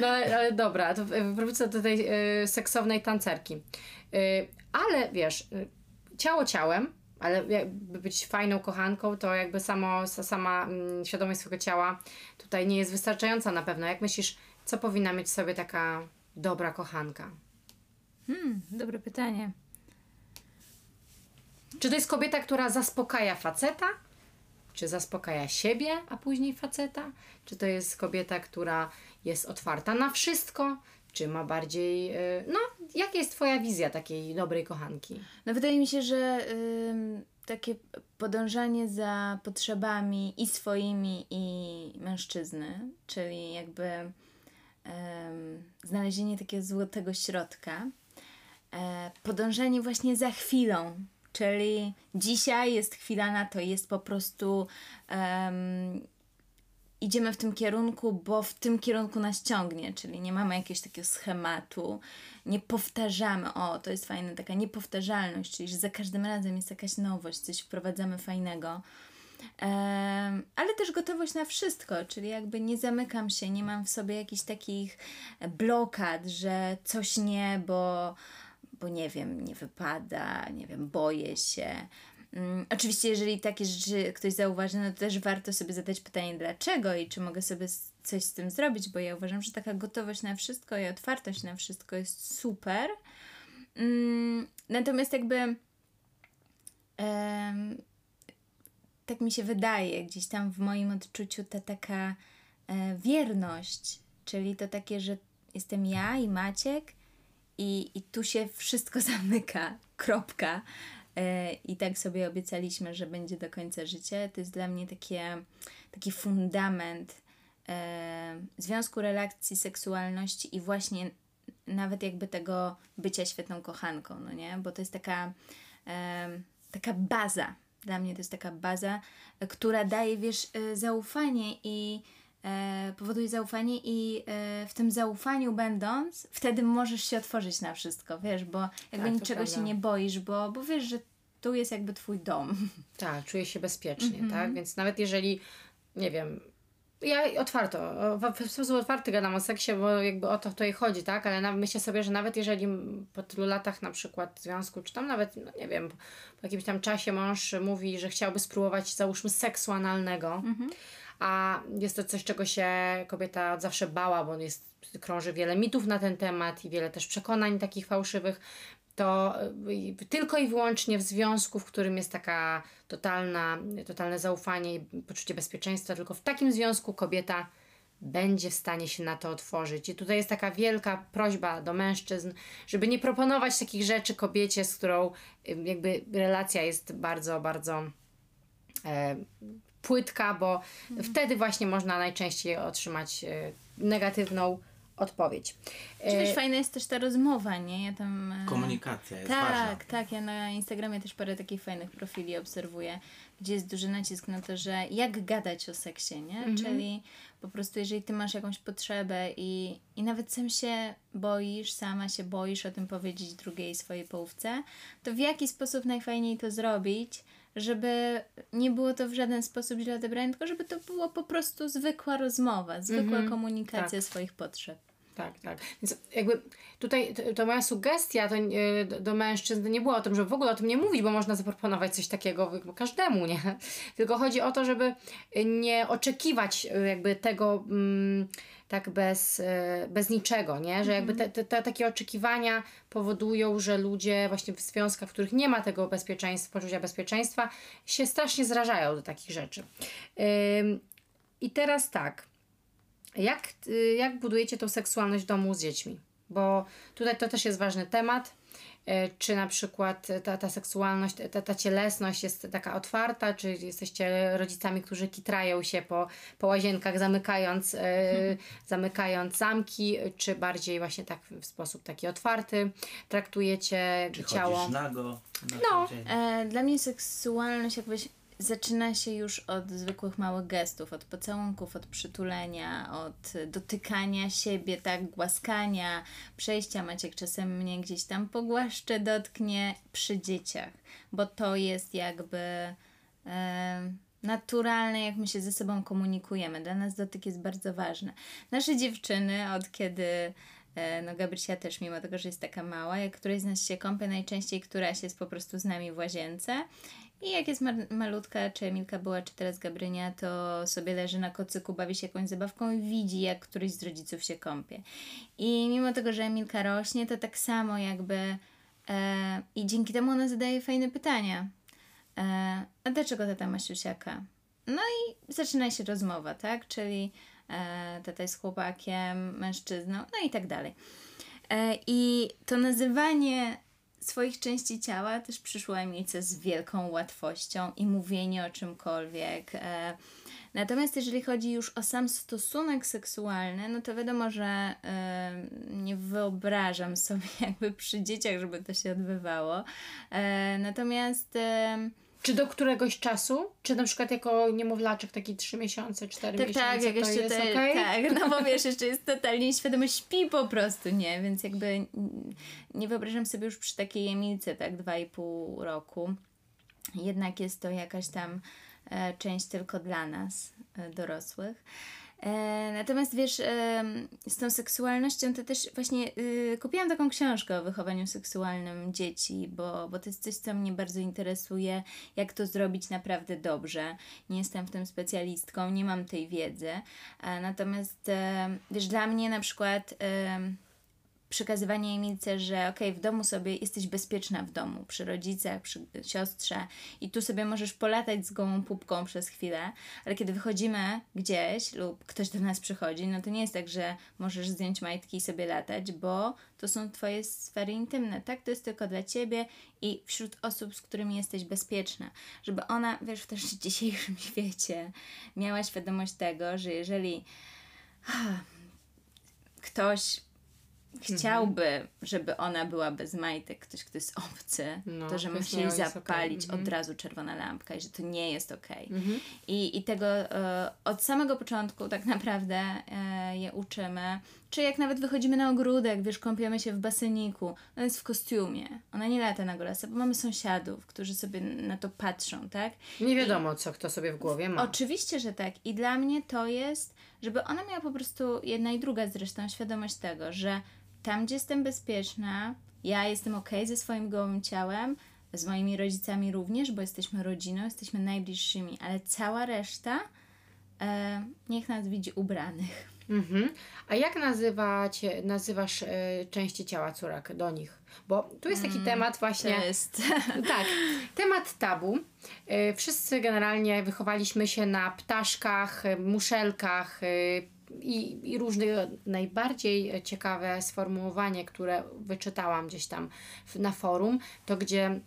No ale, ale dobra, to wrócę do tej y, seksownej tancerki. Y, ale wiesz, y, ciało ciałem, ale jakby być fajną kochanką, to jakby samo, sa- sama mm, świadomość swojego ciała tutaj nie jest wystarczająca na pewno. Jak myślisz, co powinna mieć w sobie taka dobra kochanka?
Hmm, dobre pytanie.
Czy to jest kobieta, która zaspokaja faceta? Czy zaspokaja siebie, a później faceta? Czy to jest kobieta, która jest otwarta na wszystko? Czy ma bardziej. y, No, jaka jest Twoja wizja takiej dobrej kochanki?
No wydaje mi się, że ym, takie podążanie za potrzebami i swoimi, i mężczyzny, czyli jakby ym, znalezienie takiego złotego środka, e, podążanie właśnie za chwilą, czyli dzisiaj jest chwila na to, jest po prostu em, idziemy w tym kierunku, bo w tym kierunku nas ciągnie, czyli nie mamy jakiegoś takiego schematu, nie powtarzamy, o to jest fajna taka niepowtarzalność, czyli że za każdym razem jest jakaś nowość, coś wprowadzamy fajnego. Em, ale też gotowość na wszystko, czyli jakby nie zamykam się, nie mam w sobie jakichś takich blokad, że coś nie, bo, bo nie wiem, nie wypada, nie wiem, boję się. Mm, oczywiście, jeżeli takie rzeczy ktoś zauważy, no to też warto sobie zadać pytanie dlaczego i czy mogę sobie coś z tym zrobić, bo ja uważam, że taka gotowość na wszystko i otwartość na wszystko jest super. Mm, natomiast jakby tak mi się wydaje, gdzieś tam w moim odczuciu ta taka e, wierność, czyli to takie, że jestem ja i Maciek i, i tu się wszystko zamyka, kropka. E, I tak sobie obiecaliśmy, że będzie do końca życia. To jest dla mnie takie, taki fundament e, związku, relacji, seksualności i właśnie nawet jakby tego bycia świetną kochanką, no nie? Bo to jest taka, em, taka baza. Dla mnie to jest taka baza, e, która daje, wiesz, e, zaufanie i e, powoduje zaufanie i e, w tym zaufaniu będąc, wtedy możesz się otworzyć na wszystko, wiesz, bo jakby
Tak,
niczego się
prawda.
nie boisz, bo, bo wiesz, że tu jest jakby twój dom.
Tak, czuję się bezpiecznie,
Mhm.
tak? Więc nawet jeżeli, nie wiem, ja otwarto, w sposób otwarty gadam o seksie, bo jakby o to tutaj chodzi, tak? Ale myślę sobie, że nawet jeżeli po tylu latach na przykład związku, czy tam nawet, no nie wiem, po, jakimś tam czasie mąż mówi, że chciałby spróbować, załóżmy, seksu analnego, a jest to coś, czego się kobieta od zawsze bała, bo jest, krąży wiele mitów na ten temat i wiele też przekonań takich fałszywych, to y, tylko i wyłącznie w związku, w którym jest taka totalna, totalne zaufanie i poczucie bezpieczeństwa, tylko w takim związku kobieta będzie w stanie się na to otworzyć. I tutaj jest taka wielka prośba do mężczyzn, żeby nie proponować takich rzeczy kobiecie, z którą y, jakby relacja jest bardzo, bardzo e, płytka, bo wtedy właśnie można najczęściej otrzymać e, negatywną odpowiedź.
Czy wiesz, fajna jest też ta rozmowa, nie? Ja tam... e,
Komunikacja jest
tak,
ważna.
tak. Ja na Instagramie też parę takich fajnych profili obserwuję, gdzie jest duży nacisk na to, że jak gadać o seksie, nie?
Mhm.
Czyli po prostu jeżeli ty masz jakąś potrzebę i, i nawet sam się boisz, sama się boisz o tym powiedzieć drugiej swojej połówce, to w jaki sposób najfajniej to zrobić, żeby nie było to w żaden sposób źle odebrane, tylko żeby to było po prostu zwykła rozmowa, zwykła komunikacja swoich potrzeb.
Tak, tak. Więc jakby tutaj to, moja sugestia to, do, mężczyzn nie była o tym, żeby w ogóle o tym nie mówić, bo można zaproponować coś takiego każdemu, nie? Tylko chodzi o to, żeby nie oczekiwać y, jakby tego mm, tak bez, y, bez niczego, nie? Że jakby te, te, te takie oczekiwania powodują, że ludzie właśnie w związkach, w których nie ma tego bezpieczeństwa, poczucia bezpieczeństwa, się strasznie zrażają do takich rzeczy. I teraz tak. Jak, y, jak budujecie tą seksualność w domu z dziećmi? Bo tutaj to też jest ważny temat. Y, Czy na przykład ta, ta seksualność, ta, ta cielesność jest taka otwarta, czy jesteście rodzicami, którzy kitrają się po, po łazienkach, zamykając, y, zamykając zamki, czy bardziej właśnie tak w sposób taki otwarty traktujecie
Czy
ciało?
nago? na
No.
E, dla mnie seksualność jakbyś zaczyna się już od zwykłych małych gestów, od pocałunków, od przytulenia, od dotykania siebie, tak, głaskania, przejścia. Maciek czasem mnie gdzieś tam pogłaszcze, dotknie przy dzieciach, bo to jest jakby e, naturalne, jak my się ze sobą komunikujemy. Dla nas dotyk jest bardzo ważny. Nasze dziewczyny, od kiedy e, no Gabrysia też, mimo tego, że jest taka mała, jak któraś z nas się kąpie, najczęściej któraś jest po prostu z nami w łazience. I jak jest ma- malutka, czy Emilka była, czy teraz Gabrynia, to sobie leży na kocyku, bawi się jakąś zabawką i widzi, jak któryś z rodziców się kąpie. I mimo tego, że Emilka rośnie, to tak samo jakby e, i dzięki temu ona zadaje fajne pytania. E, a dlaczego tata ma siusiaka? No i zaczyna się rozmowa, tak? Czyli e, tata jest chłopakiem, mężczyzną, no i tak dalej. E, I to nazywanie swoich części ciała też przyszło Emilce z wielką łatwością i mówienie o czymkolwiek. E, natomiast jeżeli chodzi już o sam stosunek seksualny, no to wiadomo, że e, nie wyobrażam sobie jakby przy dzieciach, żeby to się odbywało. E, natomiast...
Czy do któregoś czasu? Czy na przykład jako niemowlaczek taki 3 miesiące, 4
Tak,
miesiące
tak, jak
to
jeszcze
jest
te,
okej?
tak, no bo wiesz, jeszcze jest totalnie świadomy, śpi po prostu, nie? Więc jakby nie wyobrażam sobie już przy takiej Emilce, tak, dwa i pół roku. Jednak jest to jakaś tam e, część tylko dla nas, e, dorosłych. E, natomiast wiesz, e, z tą seksualnością to też właśnie y, kupiłam taką książkę o wychowaniu seksualnym dzieci, bo, bo to jest coś, co mnie bardzo interesuje, jak to zrobić naprawdę dobrze. Nie jestem w tym specjalistką, nie mam tej wiedzy. E, natomiast wiesz, dla mnie na przykład przekazywanie Emilce, że okej, w domu sobie jesteś bezpieczna w domu, przy rodzicach, przy siostrze i tu sobie możesz polatać z gołą pupką przez chwilę, ale kiedy wychodzimy gdzieś lub ktoś do nas przychodzi, no to nie jest tak, że możesz zdjąć majtki i sobie latać, bo to są twoje sfery intymne, tak? To jest tylko dla ciebie i wśród osób, z którymi jesteś bezpieczna. Żeby ona, wiesz, w też dzisiejszym świecie miała świadomość tego, że jeżeli ktoś chciałby, żeby ona była bez majtek, ktoś, kto jest obcy,
No,
to że musi zapalić
Mhm.
od razu czerwona lampka i że to nie jest okej. I, I tego e, od samego początku tak naprawdę e, je uczymy. Czy jak nawet wychodzimy na ogródek, wiesz, kąpiemy się w baseniku, ona jest w kostiumie, ona nie lata na golasa, bo mamy sąsiadów, którzy sobie na to patrzą, tak?
Nie wiadomo, co kto sobie w głowie ma.
Oczywiście, że tak. I dla mnie to jest, żeby ona miała po prostu, jedna i druga zresztą, świadomość tego, że tam, gdzie jestem bezpieczna, ja jestem okej ze swoim gołym ciałem, z moimi rodzicami również, bo jesteśmy rodziną, jesteśmy najbliższymi, ale cała reszta e, niech nas widzi ubranych.
Mhm. A jak nazywać, nazywasz e, części ciała córek do nich? Bo tu jest taki temat właśnie.
To jest...
Tak, temat tabu. E, Wszyscy generalnie wychowaliśmy się na ptaszkach, muszelkach, e, i, i różne najbardziej ciekawe sformułowanie, które wyczytałam gdzieś tam na forum, to gdzie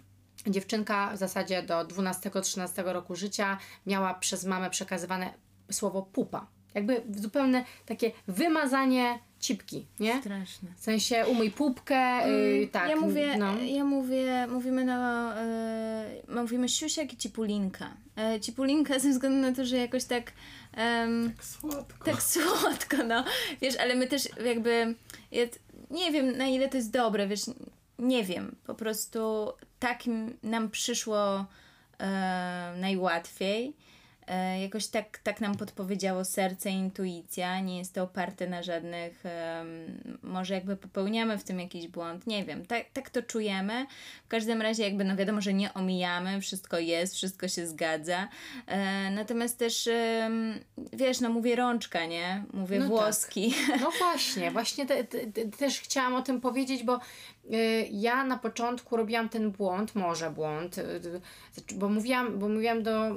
dziewczynka w zasadzie do 12-13 roku życia miała przez mamę przekazywane słowo pupa. Jakby zupełne takie wymazanie cipki, nie?
Straszne.
W sensie umyj pupkę, yy, tak.
Ja mówię,
no.
ja mówię, mówimy na, e, mówimy siusiak i cipulinka. E, cipulinka ze względu na to, że jakoś tak em,
Tak słodko.
tak słodko, no. Wiesz, ale my też jakby, ja t- nie wiem na ile to jest dobre, wiesz, nie wiem, po prostu tak nam przyszło e, najłatwiej. E, jakoś tak, tak nam podpowiedziało serce intuicja, nie jest to oparte na żadnych, em, może jakby popełniamy w tym jakiś błąd, nie wiem, tak, tak to czujemy. W każdym razie jakby, no wiadomo, że nie omijamy, wszystko jest, wszystko się zgadza. E, natomiast też, em, wiesz, no mówię rączka, nie? Mówię
No tak.
włoski.
No właśnie, właśnie te, te, te, też chciałam o tym powiedzieć, bo ja na początku robiłam ten błąd, może błąd, y, y, bo mówiłam, bo mówiłam do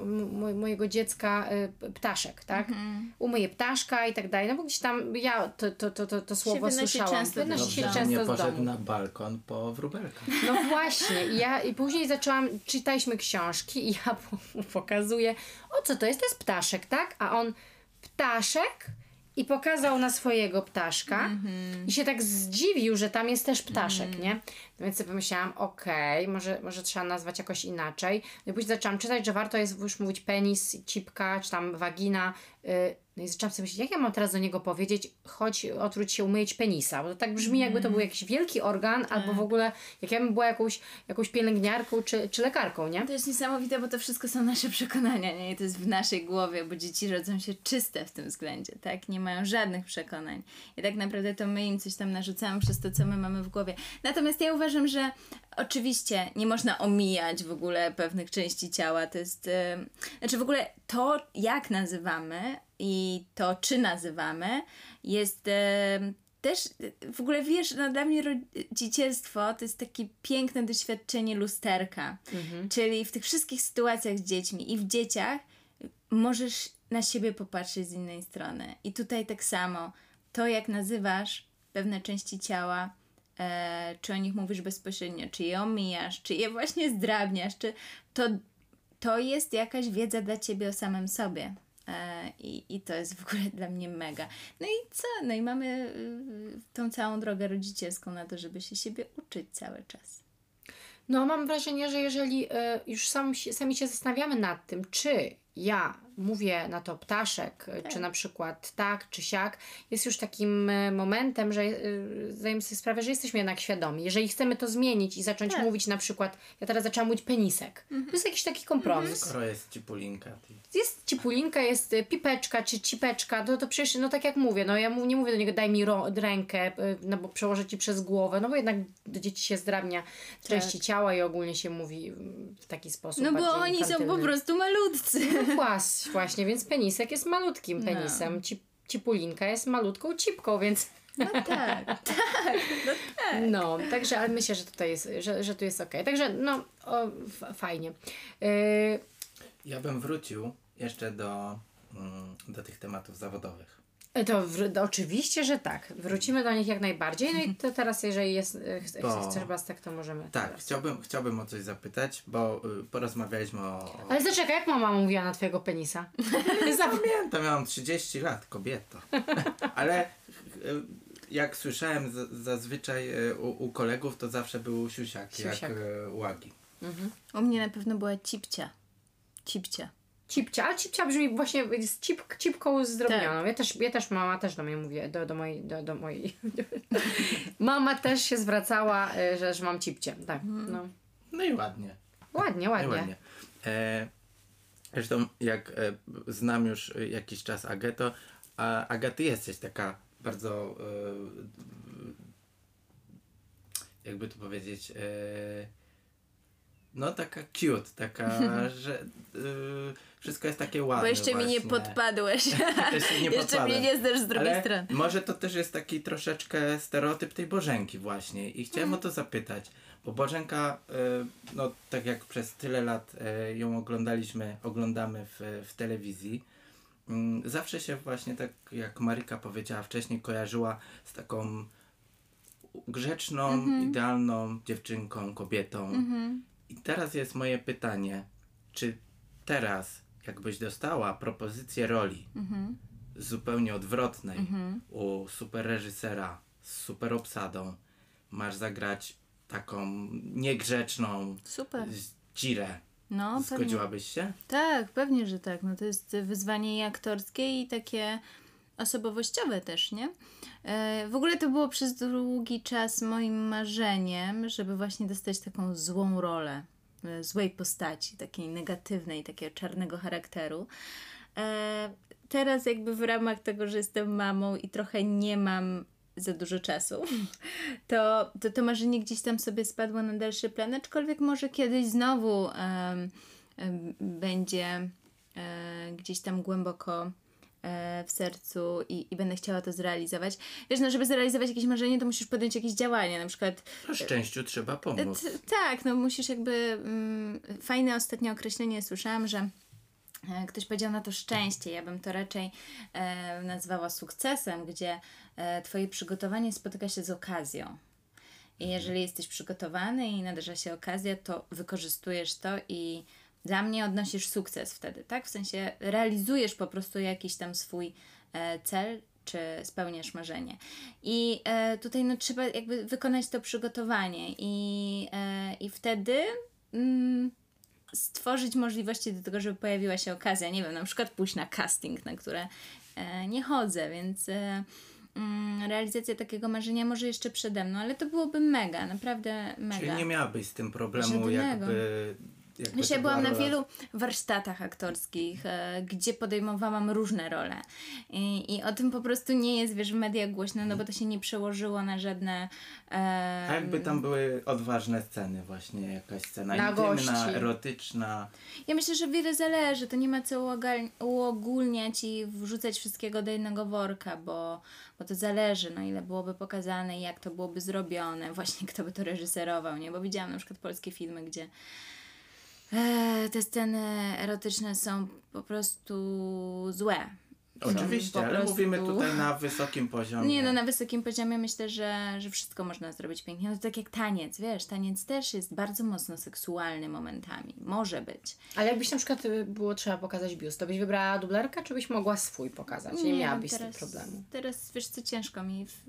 mojego dziecka y, ptaszek, tak?
Mhm.
Umyję ptaszka i tak dalej, no bo gdzieś tam ja to, to, to, to, to słowo
wynosi
słyszałam.
często
Wynosi się często
nie
z
poszedł
domu.
na balkon po wróbelkę.
No właśnie, i ja i później zaczęłam, czytaliśmy książki i ja mu pokazuję, o co to jest? To jest ptaszek, tak? A on, ptaszek? I pokazał na swojego ptaszka i się tak zdziwił, że tam jest też ptaszek, nie? No więc sobie pomyślałam, okej, może, może trzeba nazwać jakoś inaczej. No i później zaczęłam czytać, że warto jest już mówić penis, cipka, czy tam wagina. y, No i zaczęłam sobie myśleć, jak ja mam teraz do niego powiedzieć, chodź otwórz się umyć penisa, bo to tak brzmi jakby to był jakiś wielki organ, albo w ogóle jak ja bym była jakąś, jakąś pielęgniarką czy, czy lekarką, nie?
To jest niesamowite, bo to wszystko są nasze przekonania, nie? I to jest w naszej głowie, bo dzieci rodzą się czyste w tym względzie, tak? Nie mają żadnych przekonań. I tak naprawdę to my im coś tam narzucamy przez to, co my mamy w głowie. Natomiast ja uważam, że oczywiście nie można omijać w ogóle pewnych części ciała. To jest... em, znaczy w ogóle to, jak nazywamy i to, czy nazywamy, jest... em, też w ogóle wiesz, no dla mnie rodzicielstwo to jest takie piękne doświadczenie lusterka. Czyli w tych wszystkich sytuacjach z dziećmi i w dzieciach możesz na siebie popatrzeć z innej strony. I tutaj tak samo, to jak nazywasz pewne części ciała, e, czy o nich mówisz bezpośrednio, czy je omijasz, czy je właśnie zdrabniasz, czy to, to jest jakaś wiedza dla ciebie o samym sobie. E, i, I to jest w ogóle dla mnie mega. No i co? No i mamy y, tą całą drogę rodzicielską na to, żeby się siebie uczyć cały czas.
No, mam wrażenie, że jeżeli e, już sam, sami się zastanawiamy nad tym, czy ja mówię na to ptaszek, e, czy na przykład tak, czy siak, jest już takim e, momentem, że e, zdajemy sobie sprawę, że jesteśmy jednak świadomi. Jeżeli chcemy to zmienić i zacząć
Tak.
mówić na przykład, ja teraz zaczęłam mówić penisek, to jest jakiś taki kompromis.
Skoro jest cipulinka, to
Jest cipulinka, jest y, pipeczka czy cipeczka, to, to przecież, no tak jak mówię, no ja mu, nie mówię do niego daj mi ro, rękę, no bo przełożę ci przez głowę, no bo jednak do dzieci się zdrabnia części ciała i ogólnie się mówi w taki sposób
No bo oni są po
infantylny.
prostu malutcy.
No właśnie, więc penisek jest malutkim
No.
penisem, Ci, cipulinka jest malutką cipką, więc
No tak, tak, no tak.
no, także ale myślę, że tutaj jest, że, że tu jest okej. Także no, o, f- fajnie. Y,
ja bym wrócił jeszcze do, mm, do tych tematów zawodowych.
To wr- to oczywiście, że tak. Wrócimy do nich jak najbardziej. No i to teraz, jeżeli jest, e, ch-
Bo-
chcesz Bastek, to możemy.
Tak,
teraz.
chciałbym, chciałbym o coś zapytać, bo y, porozmawialiśmy o...
Ale zaczekaj, jak mama mówiła na twojego penisa?
Pamiętam, miałam 30 lat, kobieto. Ale y, jak słyszałem z, zazwyczaj y, u, u kolegów, to zawsze był siusiak,
Siusiak.
jak y, łagi.
U mnie na pewno była cipcia. Cipcia.
Cipcia, ale cipcia brzmi właśnie z cip, cipką zdrobnioną.
Tak.
Ja, też, ja też, mama też do mnie mówi, do, do mojej, do, do mojej. mama też się zwracała, e, że, że mam cipcie. Tak, no.
No i ładnie.
Ładnie,
No
ładnie.
ładnie. E, zresztą jak e, znam już y, jakiś czas Agetę, a Aga, ty jesteś taka bardzo e, jakby to powiedzieć e, no taka cute, taka, że e, wszystko jest takie ładne
Bo jeszcze mi nie
właśnie.
podpadłeś.
Jeszcze, nie
jeszcze mnie nie znasz z drugiej
Ale
strony.
Może to też jest taki troszeczkę stereotyp tej Bożenki właśnie i chciałem
Mhm.
o to zapytać, bo Bożenka, y, no tak jak przez tyle lat y, ją oglądaliśmy, oglądamy w, w telewizji, mm, zawsze się właśnie tak jak Marika powiedziała wcześniej kojarzyła z taką grzeczną,
Mhm.
idealną dziewczynką, kobietą. I teraz jest moje pytanie, czy teraz jakbyś dostała propozycję roli
Mhm.
zupełnie odwrotnej u super reżysera z super obsadą, masz zagrać taką niegrzeczną
Super.
dzirę.
No, pewnie.
Zgodziłabyś się?
Tak, pewnie, że tak. No to jest wyzwanie i aktorskie i takie osobowościowe też, nie? E, w ogóle to było przez długi czas moim marzeniem, żeby właśnie dostać taką złą rolę, złej postaci, takiej negatywnej, takiego czarnego charakteru. E, teraz jakby w ramach tego, że jestem mamą i trochę nie mam za dużo czasu, to, to to marzenie gdzieś tam sobie spadło na dalszy plan, aczkolwiek może kiedyś znowu em, będzie e, gdzieś tam głęboko e, w sercu i, i będę chciała to zrealizować. Wiesz, no żeby zrealizować jakieś marzenie, to musisz podjąć jakieś działania, na przykład
No, szczęściu trzeba pomóc.
Tak, no musisz jakby. Mm, fajne ostatnie określenie słyszałam, że e, ktoś powiedział na to szczęście. Ja bym to raczej e, nazwała sukcesem, gdzie e, Twoje przygotowanie spotyka się z okazją. I jeżeli jesteś przygotowany i nadarza się okazja, to wykorzystujesz to i dla mnie odnosisz sukces wtedy, tak? W sensie realizujesz po prostu jakiś tam swój e, cel, czy spełniasz marzenie. I e, tutaj no, trzeba jakby wykonać to przygotowanie i, e, i wtedy mm, stworzyć możliwości do tego, żeby pojawiła się okazja. Nie wiem, na przykład pójść na casting, na które e, nie chodzę, więc mm, realizacja takiego marzenia może jeszcze przede mną, ale to byłoby mega, naprawdę mega.
Czyli nie miałabyś z tym problemu
Żadnego.
jakby...
Wiesz, ja byłam
była
na wielu warsztatach aktorskich, e, gdzie podejmowałam różne role. I, I o tym po prostu nie jest, wiesz, w mediach głośno, no bo to się nie przełożyło na żadne... E,
A jakby tam były odważne sceny właśnie, jakaś scena
Na
intymna,
gości.
erotyczna.
Ja myślę, że wiele zależy. To nie ma co uogólniać i wrzucać wszystkiego do jednego worka, bo, bo to zależy, no ile byłoby pokazane, jak to byłoby zrobione, właśnie kto by to reżyserował, nie? Bo widziałam na przykład polskie filmy, gdzie te sceny erotyczne są po prostu złe. Są
Oczywiście,
po
ale
prostu-
mówimy tutaj na wysokim poziomie.
Nie, no na wysokim poziomie myślę, że, że wszystko można zrobić pięknie. No to tak jak taniec, wiesz, taniec też jest bardzo mocno seksualny momentami. Może być.
Ale jakbyś na przykład y, było trzeba pokazać biust, to byś wybrała dublerkę, czy byś mogła swój pokazać? Nie, miałabyś z tym problemu.
Teraz wiesz co, ciężko mi w,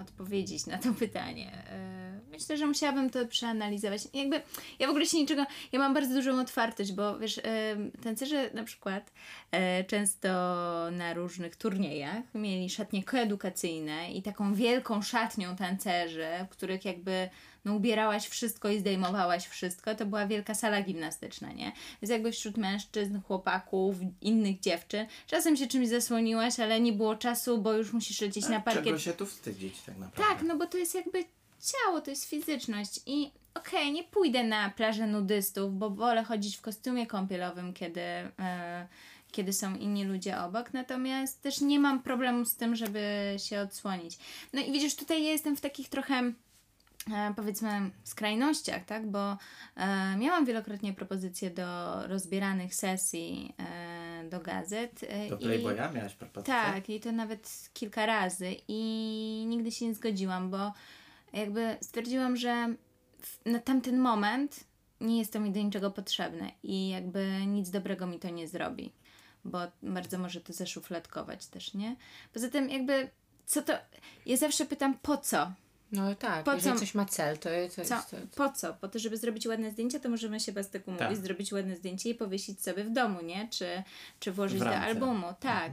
odpowiedzieć na to pytanie. E, Myślę, że musiałabym to przeanalizować. Jakby ja w ogóle się niczego. Ja mam bardzo dużą otwartość, bo wiesz, e, tancerze na przykład często na różnych turniejach mieli szatnie koedukacyjne i taką wielką szatnią tancerzy, w których jakby no, ubierałaś wszystko i zdejmowałaś wszystko, to była wielka sala gimnastyczna, nie? Więc jakby wśród mężczyzn, chłopaków, innych dziewczyn, czasem się czymś zasłoniłaś, ale nie było czasu, bo już musisz lecieć na
A
parkiet.
Czego się tu wstydzić tak naprawdę?
Tak, no bo to jest jakby ciało, to jest fizyczność i okej, nie pójdę na plażę nudystów, bo wolę chodzić w kostiumie kąpielowym, kiedy, e, kiedy są inni ludzie obok, natomiast też nie mam problemu z tym, żeby się odsłonić. No i widzisz, tutaj ja jestem w takich trochę e, powiedzmy skrajnościach, tak, bo e, miałam wielokrotnie propozycje do rozbieranych sesji e, do gazet. e,
Do Playboya miałaś propozycję?
tak, i to nawet kilka razy i nigdy się nie zgodziłam, bo jakby stwierdziłam, że w, na tamten moment nie jest to mi do niczego potrzebne i jakby nic dobrego mi to nie zrobi, bo bardzo może to zaszufladkować też, nie? Poza tym jakby, co to... Ja zawsze pytam, po co?
No tak,
Po
jeżeli
co-
coś ma cel, to, to
Co?
jest... To,
Po co? Po to, żeby zrobić ładne zdjęcie, to możemy się bez tego
Tak.
mówić, zrobić ładne zdjęcie i powiesić sobie w domu, nie? Czy, czy włożyć do albumu, tak.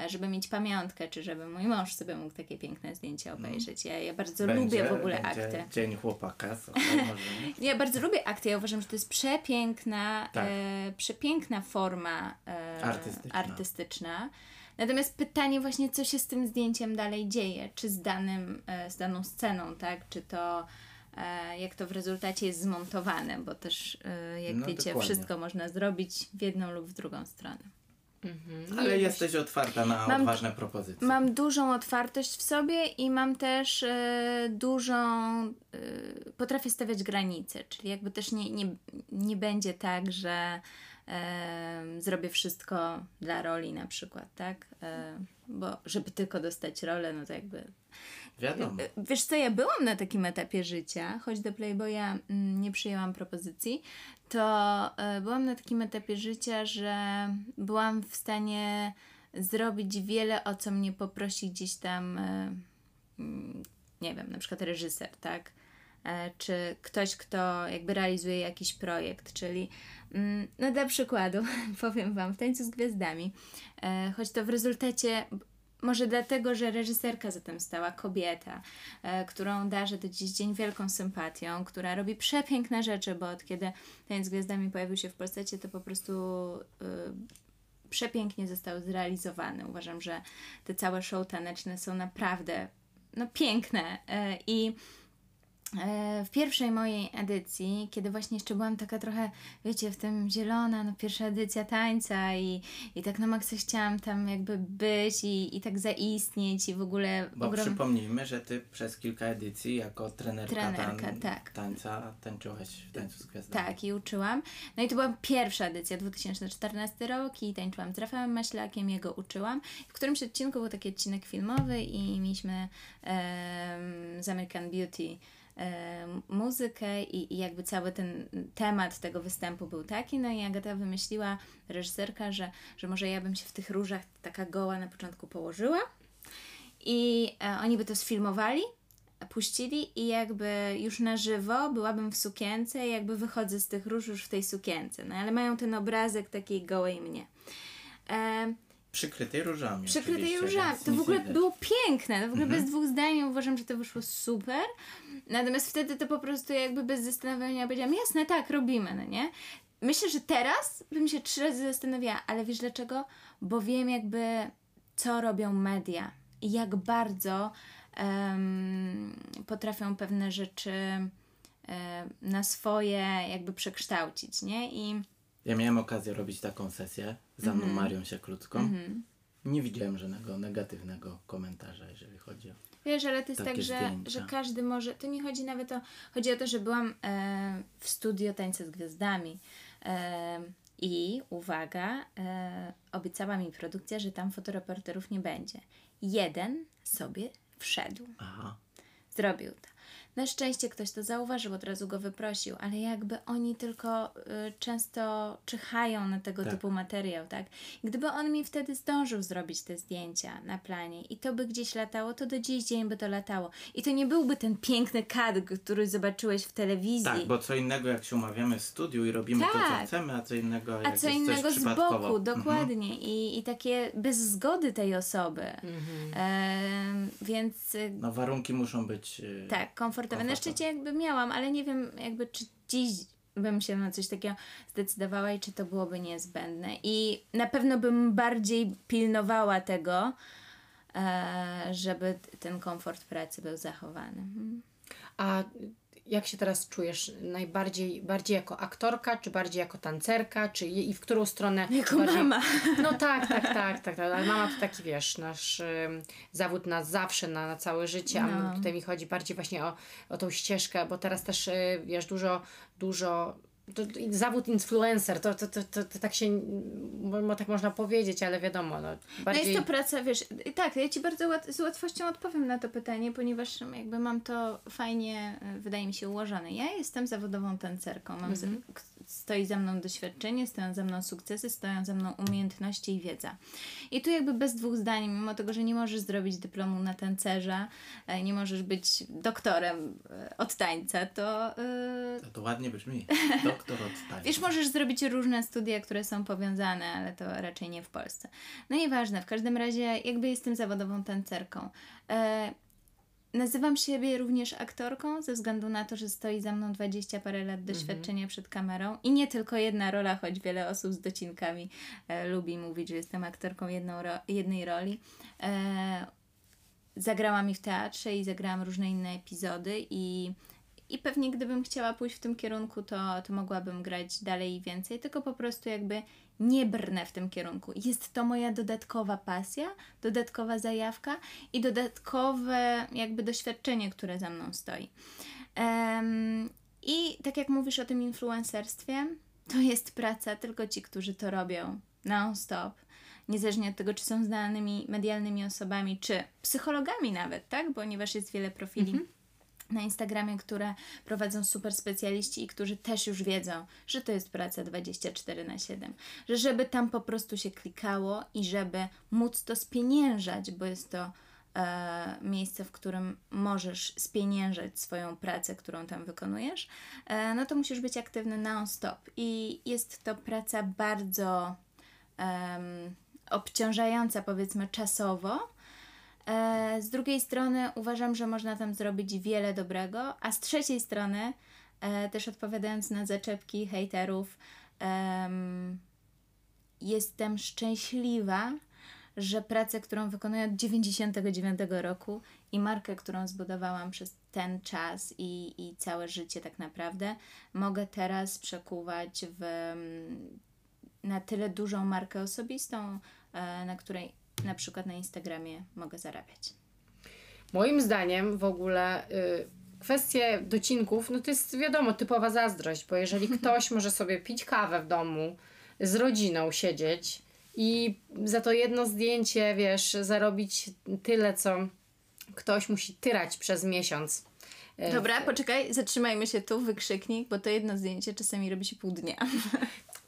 E, Żeby mieć pamiątkę, czy żeby mój mąż sobie mógł takie piękne zdjęcie obejrzeć. Ja, ja bardzo
Będzie-
lubię w ogóle akty.
Dzień chłopaka, słuchaj, możemy.
Ja bardzo lubię akty. Ja uważam, że to jest przepiękna,
Tak.
e, przepiękna forma e,
Artystyczna.
artystyczna. Natomiast pytanie właśnie, co się z tym zdjęciem dalej dzieje? Czy z, danym, e, z daną sceną, tak? Czy to, e, jak to w rezultacie jest zmontowane? Bo też, e, jak
No,
wiecie,
dokładnie.
wszystko można zrobić w jedną lub w drugą stronę.
Mhm.
Ale jesteś otwarta na
Mam-
odważne propozycje.
Mam dużą otwartość w sobie i mam też e, dużą. E, potrafię stawiać granice, czyli jakby też nie, nie, nie będzie tak, że em, zrobię wszystko dla roli na przykład, tak? E, bo żeby tylko dostać rolę, no to jakby
Wiadomo.
Wiesz co, ja byłam na takim etapie życia, choć do Playboya mm, nie przyjęłam propozycji, to e, byłam na takim etapie życia, że byłam w stanie zrobić wiele, o co mnie poprosi gdzieś tam, e, mm, nie wiem, na przykład reżyser, tak? E, Czy ktoś, kto jakby realizuje jakiś projekt, czyli no dla przykładu powiem Wam, w Tańcu z Gwiazdami, e, choć to w rezultacie może dlatego, że reżyserka za tym stała, kobieta, e, którą darzę do dziś dzień wielką sympatią, która robi przepiękne rzeczy, bo od kiedy Taniec z Gwiazdami pojawił się w Polsce, to po prostu y, przepięknie został zrealizowany. Uważam, że te całe show taneczne są naprawdę no, piękne e, i e, w pierwszej mojej edycji, kiedy właśnie jeszcze byłam taka trochę, wiecie, w tym zielona, no pierwsza edycja tańca i, i tak na maksa chciałam tam jakby być i, i tak zaistnieć i w ogóle
Bo
ogrom-
przypomnijmy, że ty przez kilka edycji jako trenerka,
Trenerka, tak.
tańca tańczyłaś w tańcu z gwiazdami.
Tak, i uczyłam. No i to była pierwsza edycja, 2014 rok i tańczyłam z Rafałem Maślakiem, jego uczyłam. W którymś odcinku był taki odcinek filmowy i mieliśmy em, z American Beauty muzykę i, i jakby cały ten temat tego występu był taki. No i Agata wymyśliła, reżyserka, że, że może ja bym się w tych różach taka goła na początku położyła i e, oni by to sfilmowali, puścili i jakby już na żywo byłabym w sukience jakby wychodzę z tych róż już w tej sukience. No ale mają ten obrazek takiej gołej mnie. E,
Przykrytej różami.
przykrytej różami. To w ogóle
widać.
było piękne. To w ogóle bez dwóch zdań uważam, że to wyszło super. Natomiast wtedy to po prostu jakby bez zastanowienia powiedziałam, jasne, tak, robimy, no nie? Myślę, że teraz bym się trzy razy zastanawiała, ale wiesz dlaczego? Bo wiem jakby, co robią media i jak bardzo em, potrafią pewne rzeczy em, na swoje jakby przekształcić, nie? I
Ja miałem okazję robić taką sesję za
Mhm.
mną Marią Sieklucką. Nie widziałem żadnego negatywnego komentarza, jeżeli chodzi o...
Wiesz, ale to jest tak, że, że każdy może. To nie chodzi nawet o. Chodzi o to, że byłam e, w studio Tańce z Gwiazdami. E, I uwaga, e, obiecała mi produkcja, że tam fotoreporterów nie będzie. Jeden sobie wszedł.
Aha.
Zrobił to. Na szczęście ktoś to zauważył, od razu go wyprosił, ale jakby oni tylko y, często czyhają na tego
Tak.
typu materiał, tak? Gdyby on mi wtedy zdążył zrobić te zdjęcia na planie i to by gdzieś latało, to do dziś dzień by to latało. I to nie byłby ten piękny kadr, który zobaczyłeś w telewizji.
Tak, bo co innego jak się umawiamy w studiu i robimy to, co
Tak.
chcemy, a co innego jak
A co
jest
innego
coś
z boku,
Mhm.
dokładnie. I, I takie bez zgody tej osoby. Em, więc y,
No warunki muszą być... yy,
Tak, komfortowe. Na
komfortowe.
szczycie jakby miałam, ale nie wiem jakby czy dziś bym się na coś takiego zdecydowała i czy to byłoby niezbędne. I na pewno bym bardziej pilnowała tego, e, żeby ten komfort pracy był zachowany. Mhm.
A jak się teraz czujesz? Najbardziej bardziej jako aktorka, czy bardziej jako tancerka, czy i w którą stronę?
Jako
bardziej...
mama.
No tak, tak, tak, tak. Ale mama to taki, wiesz, nasz zawód na zawsze, na, na całe życie, a
No.
tutaj mi chodzi bardziej właśnie o, o tą ścieżkę, bo teraz też, y, wiesz, dużo, dużo to, to, zawód influencer, to, to, to, to, tak się, mo, tak można powiedzieć, ale wiadomo, no,
No
bardziej...
jest to praca, wiesz, tak, ja Ci bardzo łat- z łatwością odpowiem na to pytanie, ponieważ jakby mam to fajnie, e, wydaje mi się, ułożone. Ja jestem zawodową tancerką, mam z, k- stoi za mną doświadczenie, stoją za mną sukcesy, stoją za mną umiejętności i wiedza. I tu jakby bez dwóch zdań, mimo tego, że nie możesz zrobić dyplomu na tancerza, e, nie możesz być doktorem e, od tańca, to... e,
To, to ładnie brzmi. Doktor od tańca.
Wiesz, możesz zrobić różne studia, które są powiązane, ale to raczej nie w Polsce. No nieważne, w każdym razie jakby jestem zawodową tancerką. E, nazywam siebie również aktorką ze względu na to, że stoi za mną 20 parę lat doświadczenia przed kamerą. I nie tylko jedna rola, choć wiele osób z docinkami e, lubi mówić, że jestem aktorką jedną ro- jednej roli. E, zagrałam i w teatrze i zagrałam różne inne epizody. I, i pewnie gdybym chciała pójść w tym kierunku, to, to mogłabym grać dalej i więcej, tylko po prostu jakby nie brnę w tym kierunku. Jest to moja dodatkowa pasja, dodatkowa zajawka i dodatkowe jakby doświadczenie, które za mną stoi. Em, I tak jak mówisz o tym influencerstwie, to jest praca, tylko ci, którzy to robią non-stop. Niezależnie od tego, czy są znanymi medialnymi osobami, czy psychologami nawet, tak? Ponieważ jest wiele profili na Instagramie, które prowadzą super specjaliści i którzy też już wiedzą, że to jest praca 24 na 7. Że żeby tam po prostu się klikało i żeby móc to spieniężać, bo jest to e, miejsce, w którym możesz spieniężać swoją pracę, którą tam wykonujesz, e, no to musisz być aktywny non-stop. I jest to praca bardzo em, obciążająca, powiedzmy, czasowo. E, z drugiej strony uważam, że można tam zrobić wiele dobrego, a z trzeciej strony, e, też odpowiadając na zaczepki hejterów, em, jestem szczęśliwa, że pracę, którą wykonuję od 99 roku i markę, którą zbudowałam przez ten czas i, i całe życie tak naprawdę, mogę teraz przekuwać w na tyle dużą markę osobistą, e, na której na przykład na Instagramie mogę zarabiać.
Moim zdaniem w ogóle y, kwestie docinków, no to jest wiadomo, typowa zazdrość, bo jeżeli ktoś może sobie pić kawę w domu, z rodziną siedzieć i za to jedno zdjęcie, wiesz, zarobić tyle, co ktoś musi tyrać przez miesiąc. Y,
Dobra, poczekaj, zatrzymajmy się tu, wykrzyknik, bo to jedno zdjęcie czasami robi się pół dnia.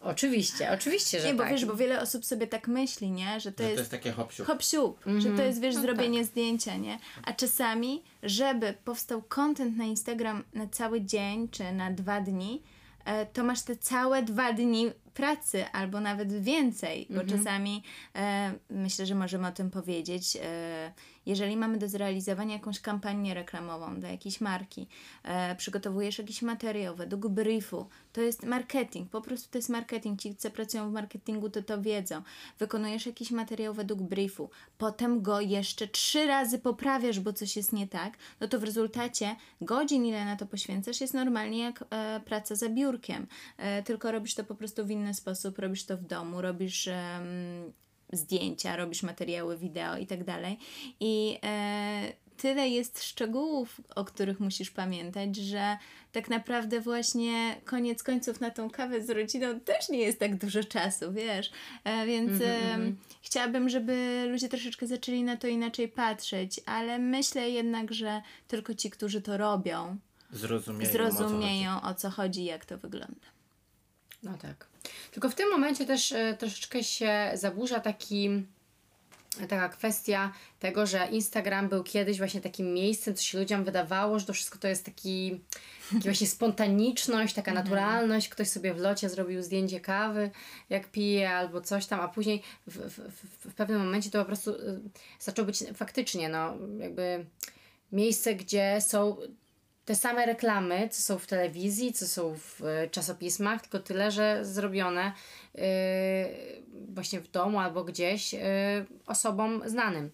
Oczywiście, oczywiście, że
Nie, bo
tak.
wiesz, bo wiele osób sobie tak myśli, nie? Że to
Że
jest
to jest takie hop
hop siup, że to jest, wiesz,
No
zrobienie zdjęcia, nie? A czasami, żeby powstał content na Instagram na cały dzień, czy na dwa dni, e, to masz te całe dwa dni pracy, albo nawet więcej, bo czasami e, myślę, że możemy o tym powiedzieć. E, jeżeli mamy do zrealizowania jakąś kampanię reklamową dla jakiejś marki, e, przygotowujesz jakiś materiał według briefu, to jest marketing, po prostu to jest marketing. Ci, co pracują w marketingu, to to wiedzą. Wykonujesz jakiś materiał według briefu, potem go jeszcze trzy razy poprawiasz, bo coś jest nie tak, no to w rezultacie godzin, ile na to poświęcasz, jest normalnie jak e, praca za biurkiem. E, tylko robisz to po prostu w inny sposób, robisz to w domu, robisz em, zdjęcia, robisz materiały wideo i tak dalej. I e, tyle jest szczegółów, o których musisz pamiętać, że tak naprawdę właśnie koniec końców na tą kawę z rodziną też nie jest tak dużo czasu, wiesz. E, więc em, chciałabym, żeby ludzie troszeczkę zaczęli na to inaczej patrzeć, ale myślę jednak, że tylko ci, którzy to robią,
Zrozumieją, o co chodzi.
zrozumieją o co chodzi i jak to wygląda.
No tak. Tylko w tym momencie też e, troszeczkę się zaburza taki taka kwestia tego, że Instagram był kiedyś właśnie takim miejscem, co się ludziom wydawało, że to wszystko to jest taki, taki właśnie spontaniczność, taka naturalność. Ktoś sobie w locie zrobił zdjęcie kawy, jak pije albo coś tam, a później w, w, w, pewnym momencie to po prostu y, zaczęło być faktycznie, no jakby miejsce, gdzie są te same reklamy, co są w telewizji, co są w e, czasopismach, tylko tyle, że zrobione e, właśnie w domu albo gdzieś e, osobom znanym.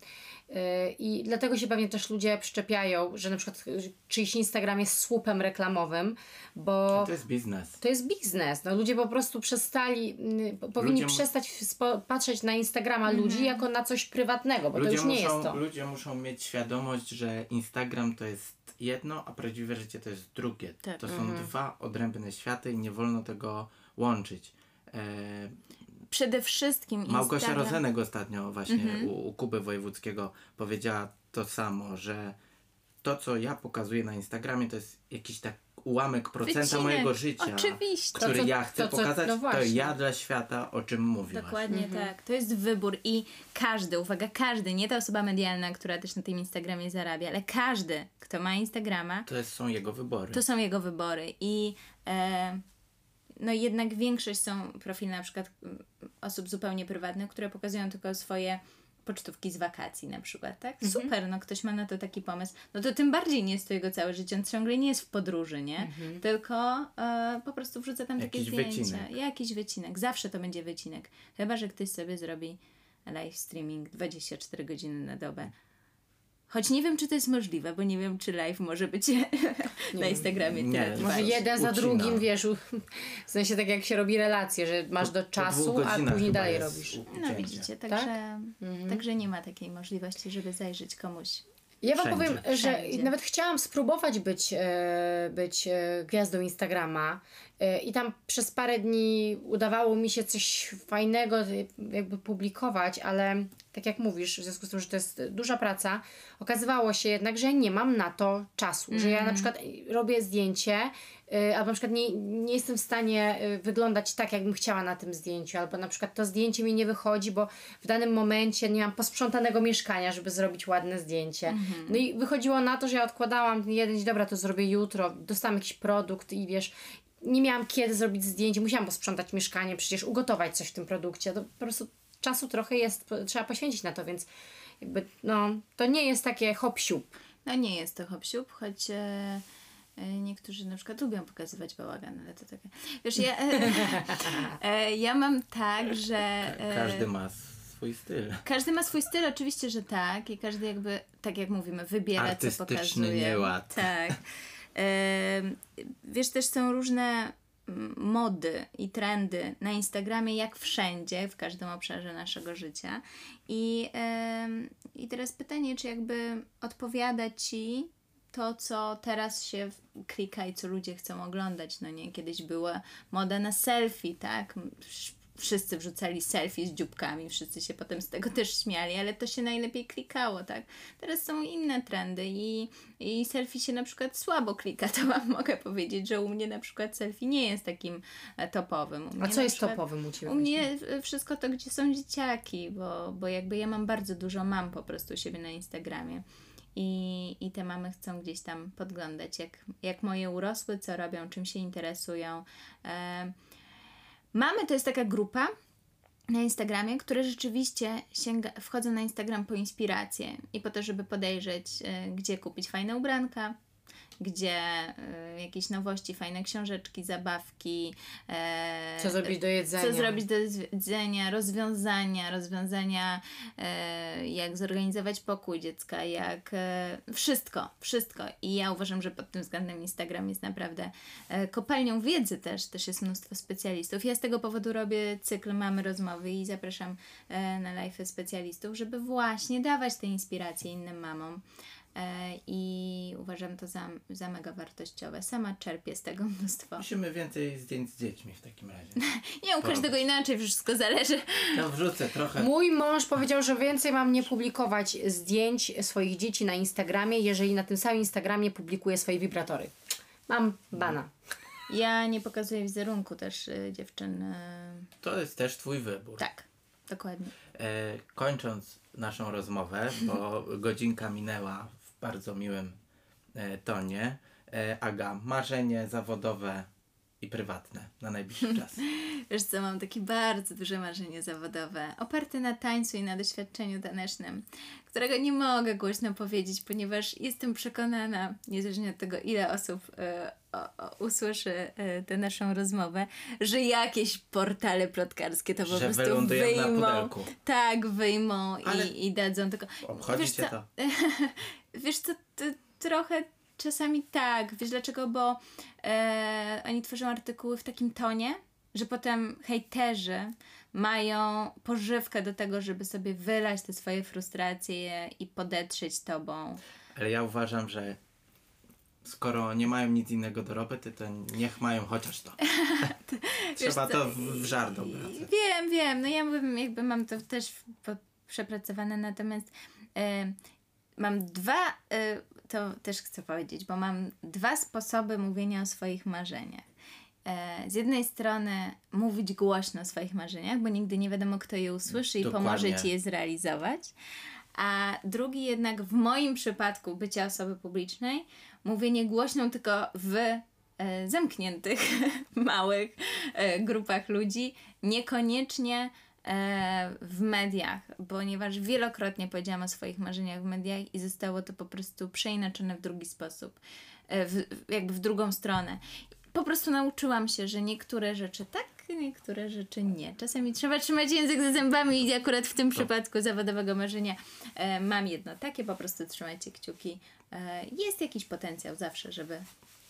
E, I dlatego się pewnie też ludzie przyczepiają, że na przykład czyjś Instagram jest słupem reklamowym, bo
To jest biznes.
to jest biznes. No, ludzie po prostu przestali, mm, po- powinni
Ludziom-
przestać patrzeć na Instagrama ludzi jako na coś prywatnego, bo to już nie
muszą,
jest to.
ludzie muszą mieć świadomość, że Instagram to jest jedno, a prawdziwe życie to jest drugie.
Tak.
To są dwa odrębne światy i nie wolno tego łączyć. E,
Przede wszystkim
Małgosia
Instagram...
Rozenek ostatnio właśnie u, u Kuby Wojewódzkiego powiedziała to samo, że to, co ja pokazuję na Instagramie, to jest jakiś tak ułamek procenta
Wycinek.
mojego życia,
Oczywiście.
który
To, co-
ja chcę
to, co-
pokazać,
no
to ja dla świata, o czym mówiłaś.
Dokładnie tak. To jest wybór i każdy, uwaga, każdy, nie ta osoba medialna, która też na tym Instagramie zarabia, ale każdy, kto ma Instagrama,
To jest, są jego wybory.
to są jego wybory i e, no jednak większość są profile na przykład mm, osób zupełnie prywatnych, które pokazują tylko swoje pocztówki z wakacji na przykład, tak?
Mhm.
Super, no ktoś ma na to taki pomysł. No to tym bardziej nie jest to jego całe życie, on ciągle nie jest w podróży, nie? Tylko e, po prostu wrzuca tam takie
Mhm. Jakiś
zdjęcia.
wycinek.
Jakiś wycinek. Zawsze to będzie wycinek. Chyba, że ktoś sobie zrobi live streaming 24 godziny na dobę. Choć nie wiem, czy to jest możliwe, bo nie wiem, czy live może być na Instagramie.
Nie,
Może jeden za
ucina.
drugim, wiesz, w sensie tak jak się robi relacje, że masz do
Po
czasu, a później dalej robisz.
No widzicie, także, także nie ma takiej możliwości, żeby zajrzeć komuś.
Ja wam
Wszędzie.
powiem, że
Wszędzie.
nawet chciałam spróbować być, e, być e, gwiazdą Instagrama I tam przez parę dni udawało mi się coś fajnego y, jakby publikować, ale tak jak mówisz, w związku z tym, że to jest duża praca, okazywało się jednak, że nie mam na to czasu. Że ja na przykład robię zdjęcie, y, albo na przykład nie, nie jestem w stanie y, wyglądać tak, jakbym chciała na tym zdjęciu, albo na przykład to zdjęcie mi nie wychodzi, bo w danym momencie nie mam posprzątanego mieszkania, żeby zrobić ładne zdjęcie. No i wychodziło na to, że ja odkładałam ten jeden dzień, dobra, to zrobię jutro, dostałam jakiś produkt i wiesz, nie miałam kiedy zrobić zdjęcie, musiałam posprzątać mieszkanie, przecież ugotować coś w tym produkcie. To po prostu czasu trochę jest, trzeba poświęcić na to, więc jakby, no, to nie jest takie hop siup.
No nie jest to hop choć e, e, niektórzy na przykład lubią pokazywać bałagan, ale to takie... Wiesz, ja, e, e, ja mam tak, że...
Każdy ma swój styl.
Każdy ma swój styl, oczywiście, że tak. I każdy jakby, tak jak mówimy, wybiera, co
Artystyczny
pokazuje.
nieład.
Tak. Wiesz, też są różne mm, mody i trendy na Instagramie, jak wszędzie, w każdym obszarze naszego życia. I, I teraz pytanie, czy jakby odpowiada Ci to, co teraz się klika i co ludzie chcą oglądać. No nie, kiedyś była moda na selfie, tak? Sz- Wszyscy wrzucali selfie z dzióbkami, wszyscy się potem z tego też śmiali, ale to się najlepiej klikało, tak? Teraz są inne trendy i, i selfie się na przykład słabo klika, to Wam mogę powiedzieć, że u mnie na przykład selfie nie jest takim e, topowym.
A co jest
przykład-
topowym u Ciebie?
u mnie wszystko to, gdzie są dzieciaki, bo, bo jakby ja mam bardzo dużo mam po prostu u siebie na Instagramie. I, I te mamy chcą gdzieś tam podglądać, jak, jak moje urosły, co robią, czym się interesują. E, mamy to jest taka grupa na Instagramie, które rzeczywiście sięga, wchodzą na Instagram po inspirację i po to, żeby podejrzeć, e, gdzie kupić fajne ubranka, gdzie e, jakieś nowości, fajne książeczki, zabawki. e,
Co zrobić do jedzenia?
co zrobić do jedzenia, rozwiązania, rozwiązania, e, jak zorganizować pokój dziecka, jak e, wszystko, wszystko. I ja uważam, że pod tym względem Instagram jest naprawdę kopalnią wiedzy też, też jest mnóstwo specjalistów. Ja z tego powodu robię cykl Mamy Rozmowy i zapraszam na live specjalistów, żeby właśnie dawać te inspiracje innym mamom. E, I uważam to za, za mega wartościowe. Sama czerpię z tego mnóstwo.
Musimy więcej zdjęć z dziećmi w takim razie.
Nie, u każdego inaczej, wszystko zależy.
Ja wrzucę trochę.
Mój mąż powiedział, że więcej mam nie publikować zdjęć swoich dzieci na Instagramie, jeżeli na tym samym Instagramie publikuję swoje wibratory. Mam bana.
Ja nie pokazuję wizerunku też y, dziewczyn. Y,
To jest też twój wybór.
tak, dokładnie.
E, kończąc naszą rozmowę, bo godzinka minęła w bardzo miłym e, tonie. E, Aga, marzenie zawodowe i prywatne na najbliższy czas.
Wiesz co, mam takie bardzo duże marzenie zawodowe, oparte na tańcu i na doświadczeniu tanecznym, którego nie mogę głośno powiedzieć, ponieważ jestem przekonana, niezależnie od tego, ile osób y, o, o, usłyszy y, tę naszą rozmowę, że jakieś portale plotkarskie to po
Że
prostu wyjmą. Tak, wyjmą
Ale-
i, i dadzą tylko.
Obchodzi
Wiesz
to?
Wiesz co, trochę czasami tak. Wiesz dlaczego? Bo e, oni tworzą artykuły w takim tonie, że potem hejterzy mają pożywkę do tego, żeby sobie wylać te swoje frustracje i podetrzeć tobą.
Ale ja uważam, że skoro nie mają nic innego do roboty, to niech mają chociaż to. Trzeba to w, żart obracać.
Wiem, wiem. No ja bym, jakby mam to też przepracowane, natomiast e, mam dwa, e, to też chcę powiedzieć, bo mam dwa sposoby mówienia o swoich marzeniach. E, z jednej strony mówić głośno o swoich marzeniach, bo nigdy nie wiadomo, kto je usłyszy i
Dokładnie.
pomoże ci je zrealizować. A drugi jednak w moim przypadku bycia osoby publicznej, mówienie głośno tylko w e, zamkniętych, małych e, grupach ludzi, niekoniecznie w mediach, ponieważ wielokrotnie powiedziałam o swoich marzeniach w mediach i zostało to po prostu przeinaczone w drugi sposób, e, w, jakby w drugą stronę. Po prostu nauczyłam się, że niektóre rzeczy tak, niektóre rzeczy nie. Czasami trzeba trzymać język za zębami i akurat w tym przypadku zawodowego marzenia e, mam jedno takie, po prostu trzymajcie kciuki. E, jest jakiś potencjał zawsze, żeby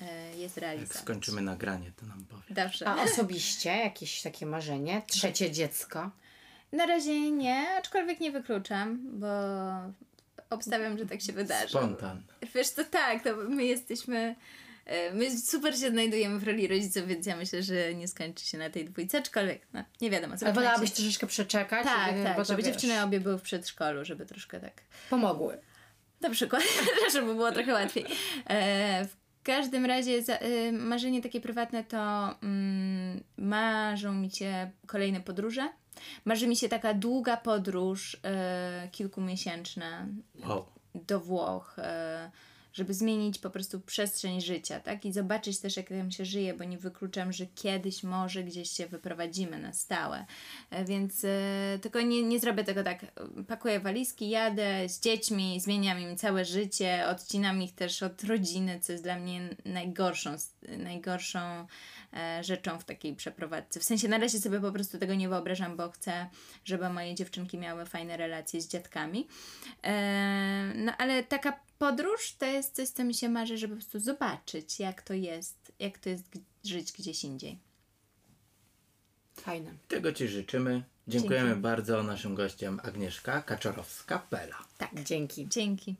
e, je
Jak
zrealizować.
skończymy nagranie, to nam powie.
Dobrze.
A osobiście jakieś takie marzenie? Trzecie dziecko?
Na razie nie, aczkolwiek nie wykluczam, bo obstawiam, że tak się wydarzy.
Spontan.
Wiesz co, tak, to my jesteśmy E, My super się znajdujemy w roli rodziców, więc ja myślę, że nie skończy się na tej dwójce, aczkolwiek no, nie wiadomo.
Ale wolałabyś troszeczkę przeczekać?
Tak,
żeby-
tak,
bo to
żeby
wiesz,
dziewczyny obie były w przedszkolu, żeby troszkę tak
Pomogły.
na przykład, żeby było trochę łatwiej. E, w każdym razie za, e, marzenie takie prywatne to mm, marzą mi się kolejne podróże. Marzy mi się taka długa podróż e, kilkumiesięczna
O,
do Włoch, e, żeby zmienić po prostu przestrzeń życia, tak? I zobaczyć też, jak tam się żyje, bo nie wykluczam, że kiedyś może gdzieś się wyprowadzimy na stałe. E, Więc e, tylko nie, nie zrobię tego tak. Pakuję walizki, jadę z dziećmi, zmieniam im całe życie, odcinam ich też od rodziny, co jest dla mnie najgorszą, najgorszą e, rzeczą w takiej przeprowadzce. W sensie na razie sobie po prostu tego nie wyobrażam, bo chcę, żeby moje dziewczynki miały fajne relacje z dziadkami. E, no ale taka podróż to jest coś, co mi się marzy, żeby po prostu zobaczyć, jak to jest, jak to jest żyć gdzieś indziej.
Fajne.
tego Ci życzymy. Dziękujemy
Dzięki.
bardzo naszym gościem Agnieszka Kaczorowska-Pela.
Tak.
Dzięki.
Dzięki.